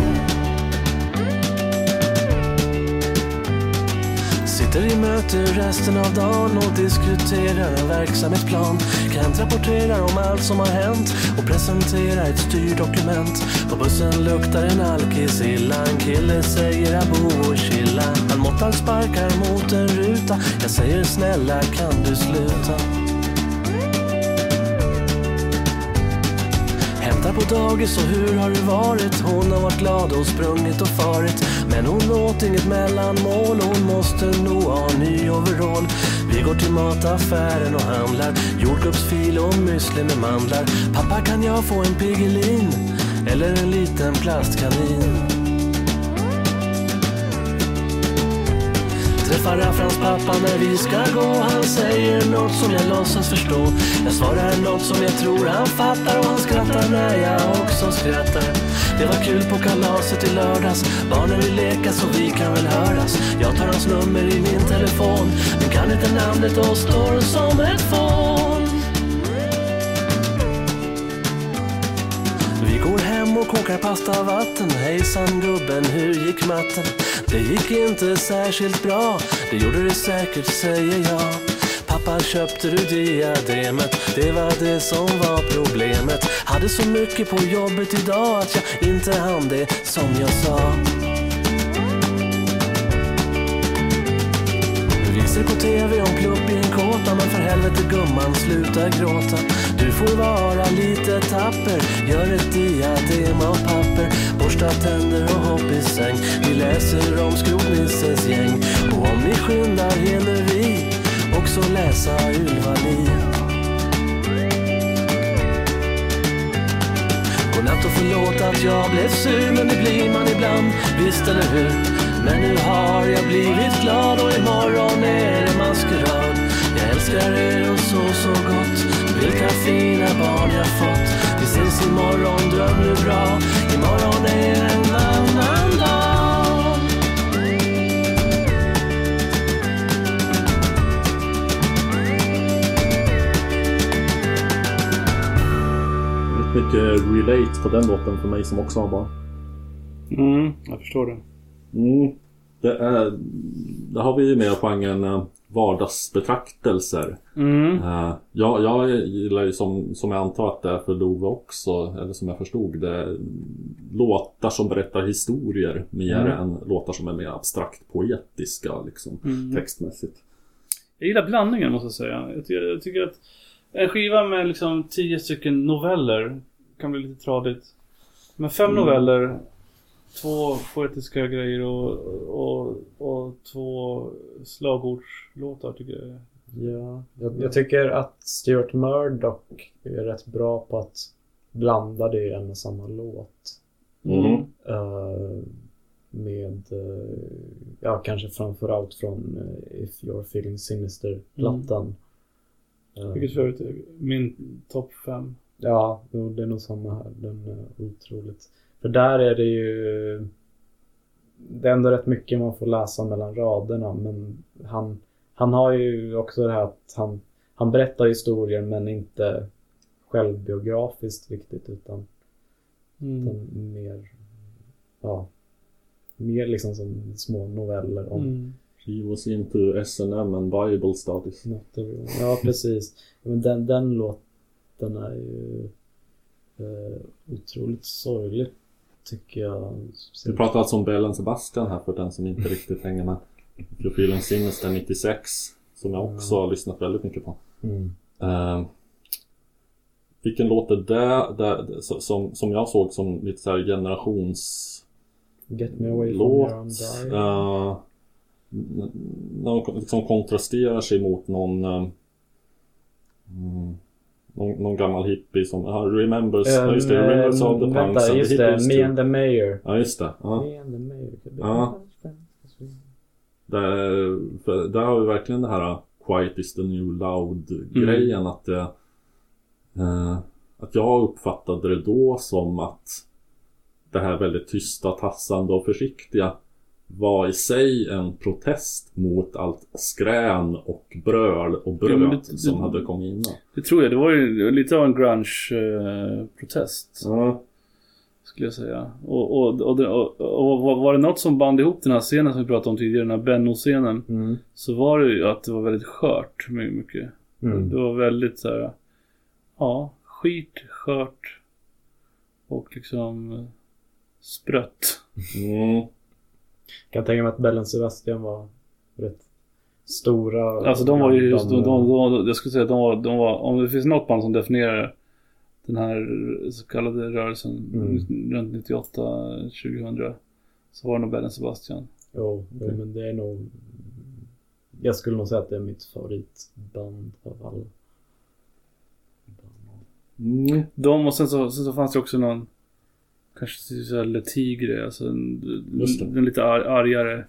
F: Sitter i möte resten av dagen och diskuterar en verksamhetsplan. Kent rapporterar om allt som har hänt och presenterar ett styrdokument. På bussen luktar en alkis illa. En kille säger abo och chilla. Han måttar sparkar mot en ruta. Jag säger snälla kan du sluta? Dagis och hur har det varit? Hon har varit glad och sprungit och farit Men hon åt inget mellanmål Hon måste nog ha en ny overall Vi går till mataffären och handlar Jordgubbsfil och müsli med mandlar Pappa kan jag få en Piggelin? Eller en liten plastkanin? Träffar Afrans pappa när vi ska gå. Han säger något som jag låtsas förstå. Jag svarar något som jag tror han fattar Och han skrattar när jag också skrattar. Det var kul på kalaset i lördags. Barnen vill leka så vi kan väl höras. Jag tar hans nummer i min telefon. Men kan inte namnet och står som ett fån. Vi går hem och kokar pasta och vatten. Hejsan gubben, hur gick matten? Det gick inte särskilt bra. Det gjorde det säkert, säger jag. Pappa köpte du diademet? Det var det som var problemet. Hade så mycket på jobbet idag Att jag inte hann det som jag sa. Vi ser på TV om plupp i en kåta Men för helvete gumman, sluta gråta. Du får vara lite tapper. Gör ett diadem av papper. Borsta tänder och hopp i säng. Vi läser om skrotnissens gäng. Och om ni skyndar hinner vi Också läsa Ylva Li Godnatt och förlåt att jag blev sur Men det blir man ibland, visst eller hur? Men nu har jag blivit glad och imorgon är det maskerad. Jag älskar er och så, så gott. Vilka fina barn jag fått Vi ses imorgon, dröm nu bra Imorgon är en annan dag
A: Väldigt mycket relate på den låten för mig som också har barn.
B: Mm, jag förstår det.
A: Mm. Det, är, det har vi ju med genren vardagsbetraktelser.
B: Mm.
A: Eh, jag, jag gillar ju som, som jag antar att det är för Love också, eller som jag förstod det, låtar som berättar historier mer än låtar som är mer abstrakt poetiska liksom, textmässigt.
B: Jag gillar blandningen måste jag säga. Jag tycker, jag tycker att en skiva med liksom tio stycken noveller kan bli lite tradigt. Men fem noveller, två poetiska grejer och, och, och två slagordslåtar tycker jag.
D: Ja, jag, jag tycker att Stuart Murdoch är rätt bra på att blanda det i en och samma låt.
A: Mm.
D: Eh, med uh, ja, kanske framförallt från eh, If You're Feeling Sinister-plattan. Eh,
B: Vilket för övrigt är min topp fem.
D: Ja, det är nog samma här. Den är otroligt. För där är det ju... Det är ändå rätt mycket man får läsa mellan raderna men han, han har ju också det här att han, han berättar historier men inte självbiografiskt riktigt utan,
B: Mm.
D: utan mer... Ja. Mer liksom som små noveller om
B: Mm.
A: He was into S&M and Bible studies.
D: Ja, precis. Men den, den låten är ju eh, otroligt sorglig tycker jag.
A: Vi pratar alltså om Bellen Sebastian här för den som inte riktigt hänger med. Feeling sinister 96. Som jag också har lyssnat väldigt mycket på.
D: Mm.
A: Eh, vilken låt är det, det som, som jag såg som lite så här generations...
D: Get me away from
A: låt.
D: your undying.
A: Uh, när de liksom kontrasterar sig mot någon mm, någon, någon gammal hippie som uh, remembers, ja just det, remembers of the
D: Ehm,
A: punks
D: Vänta, just
A: the
D: det. Me and the Mayor.
A: Ja just det. Ja.
D: Me and the Mayor.
A: Ja. Där, för där har vi verkligen det här uh, Quiet is the new loud grejen att det eh, Att jag uppfattade det då som att Det här väldigt tysta, tassande och försiktiga Var i sig en protest mot allt skrän och bröl och bröt
B: det-
A: som
B: det-
A: hade kommit innan.
B: Det tror jag. Det var ju lite av en grunge-protest.
A: Ja,
B: Skulle jag säga. Och, och, och, och, var- det något som band ihop den här scenen som vi pratade om tidigare, den här Benno-scenen.
D: Mm.
B: Så var det ju att det var väldigt skört my- mycket.
D: Mm.
B: Det var väldigt så här. Ja, skit, skört. Och liksom eh, sprött.
A: Mm,
D: Kan tänka mig att Bellen Sebastian var rätt stora.
B: Alltså de var ju just, de, de, de, jag skulle säga att de var, de var, om det finns något band som definierar den här så kallade rörelsen
D: Mm.
B: runt 98, 2000. Så var det nog Bellen Sebastian.
D: Jo, jo, men det är nog... Jag skulle nog säga att det är mitt favoritband av alla.
A: mm.
B: De och sen så, sen så fanns det också någon Kanske såhär Le Tigre, alltså en, en lite ar, argare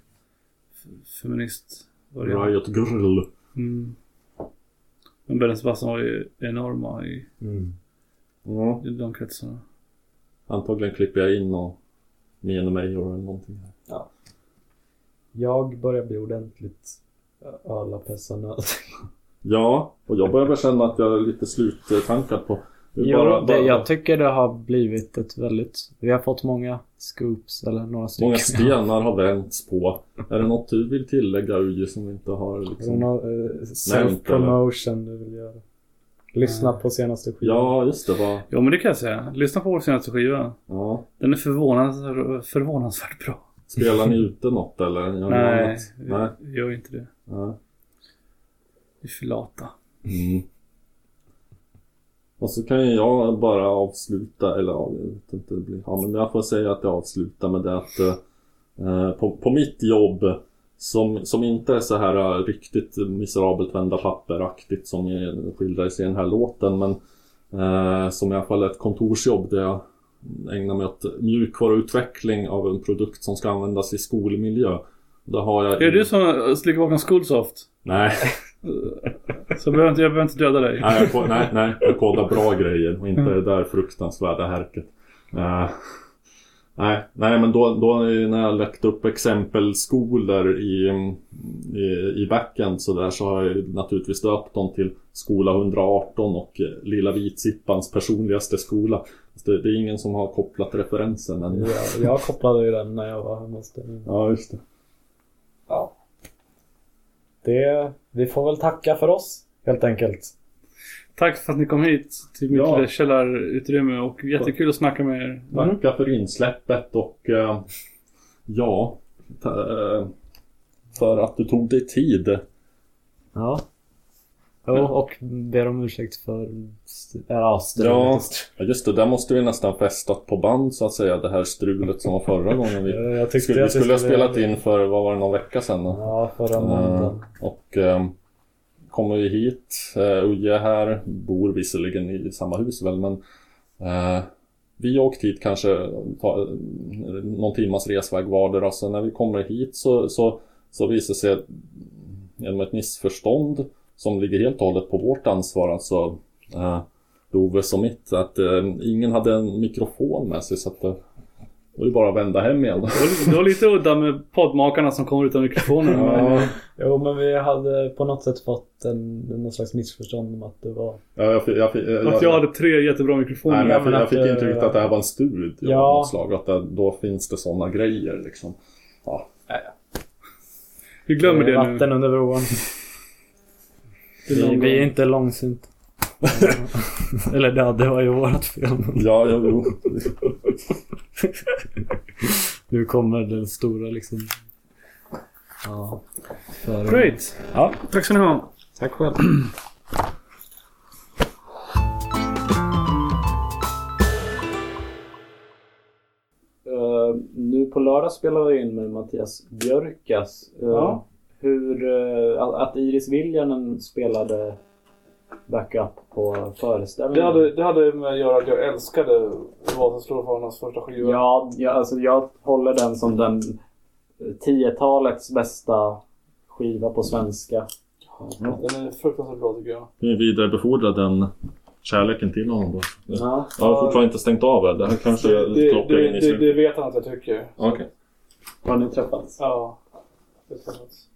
B: feminist.
A: Riot Girl.
B: Mm. Men Bellen Sebastian var ju enorma i,
D: Mm.
A: Ja,
B: i de kretsarna.
A: antagligen klipper jag in och Me and the Mayor eller någonting. här.
D: Jag börjar bli ordentligt ölapessanöd.
A: Ja, och jag börjar väl känna att jag är lite sluttankad på
D: Jo,
A: bara-
D: det,
A: bara-
D: jag tycker det har blivit ett väldigt... Vi har fått många scoops, eller några stycken.
A: Många [laughs] stenar har vänts på. Är det något du vill tillägga Uji som vi inte har
D: det
A: liksom...
D: någon eh, self-promotion du vill göra? Lyssna på senaste skivan.
A: Ja, just det. Var...
B: Jo men det kan jag säga. Lyssna på vår senaste skiva.
A: Ja.
B: Den är förvånansvärt, förvånansvärt bra.
A: Spelar ni [laughs] ute något eller? Gör ni
B: Nej,
A: annat? Nej.
B: vi gör inte det.
A: Nej.
B: Vi är för lata.
A: Mm. Och så kan ju jag bara avsluta, eller ja, jag vet inte, det blir, ja men jag får säga att jag avslutar med det att eh, på, på mitt jobb som, som inte är så här eh, riktigt miserabelt vända papperaktigt som skildras i den här låten men eh, som i alla fall är ett kontorsjobb där jag ägnar mig åt mjukvaruutveckling av en produkt som ska användas i skolmiljö. Då har jag...
B: Är det du som slickar bakom Schoolsoft?
A: Nej. [laughs]
B: Så behöver inte, jag behöver inte döda dig.
A: Nej, jag, nej, nej, jag kodar bra grejer och inte det där fruktansvärda härket. Eh, nej, nej, men då, då när jag lagt upp exempelskolor i, i, i backend så där så har jag naturligtvis döpt dem till Skola 118 och Lilla Vitsippans personligaste skola. Det, det är ingen som har kopplat referensen än.
D: Jag, jag kopplade ju den när jag var hemma hos dig.
A: Ja, just det.
D: Ja. Det, vi får väl tacka för oss, helt enkelt.
B: Tack för att ni kom hit till mitt
A: Ja.
B: lilla källarutrymme och jättekul att snacka med er.
A: Tacka för insläppet och eh, ja, ta, eh, för att du tog dig tid.
D: Ja. Jo, och ber om ursäkt för... Ja,
A: Ja,
D: strulet.
A: ja, just det. Där måste vi nästan festat på band så att säga. Det här strulet som var förra gången vi...
D: Jag,
A: Skulle, vi skulle ha spelat in för, vad var det, någon vecka sedan? då?
D: Ja, förra
A: Eh,
D: måndagen.
A: och eh, kommer vi hit, uh, Uje är här, bor visserligen i samma hus väl men eh, vi åkt hit kanske ta, någon timmas resväg vardera. Så när vi kommer hit så, så, så visar det sig genom ett missförstånd som ligger helt och hållet på vårt ansvar, alltså eh, Loves och mitt, att eh, ingen hade en mikrofon med sig så att eh, det var ju bara att vända hem igen.
B: Det var lite udda med poddmakarna som kommer utan mikrofoner.
D: Ja, jo men vi hade på något sätt fått en, någon slags missförstånd om att det var...
A: Ja, jag, fick- jag, fick- jag,
B: Att jag hade tre jättebra mikrofoner.
A: Nej, men jag,
D: men
A: fick- jag fick
D: eh,
A: intrycket att det här var en studio
D: ja.
A: av något slag. Att det, då finns det sådana grejer liksom. Ja.
B: Vi glömmer det nu.
D: Vatten under broarn.
B: Det är
D: Vi,
B: någon
D: vi är inte långsinta. [laughs] Eller ja, det var ju vårat fel.
A: Ja, ja, jo. [laughs]
D: Nu kommer den stora liksom... Ja. För...
B: Great!
D: Ja,
B: Tack ska ni ha.
D: tack själv. Uh, nu på lördag spelar vi in med Mattias Björkas. Uh,
B: Ja.
D: Hur, uh, att- Iris Viljanen spelade backup på
H: Det
D: föreställningen.
H: hade, det hade med att göra att jag älskade Vasaslåfarnas första skiva.
D: Ja, jag, alltså jag håller den som den 10-talets bästa skiva på svenska.
H: Den är fruktansvärt bra tycker jag.
A: Vi vidarebefordrar den kärleken till honom då.
D: Ja.
A: Jag har fortfarande inte stängt av det. Det här kanske
H: Det, det,
A: in i
H: det, det, det vet han att jag tycker.
A: Okej.
D: Har ni träffats?
H: Ja. Det sant.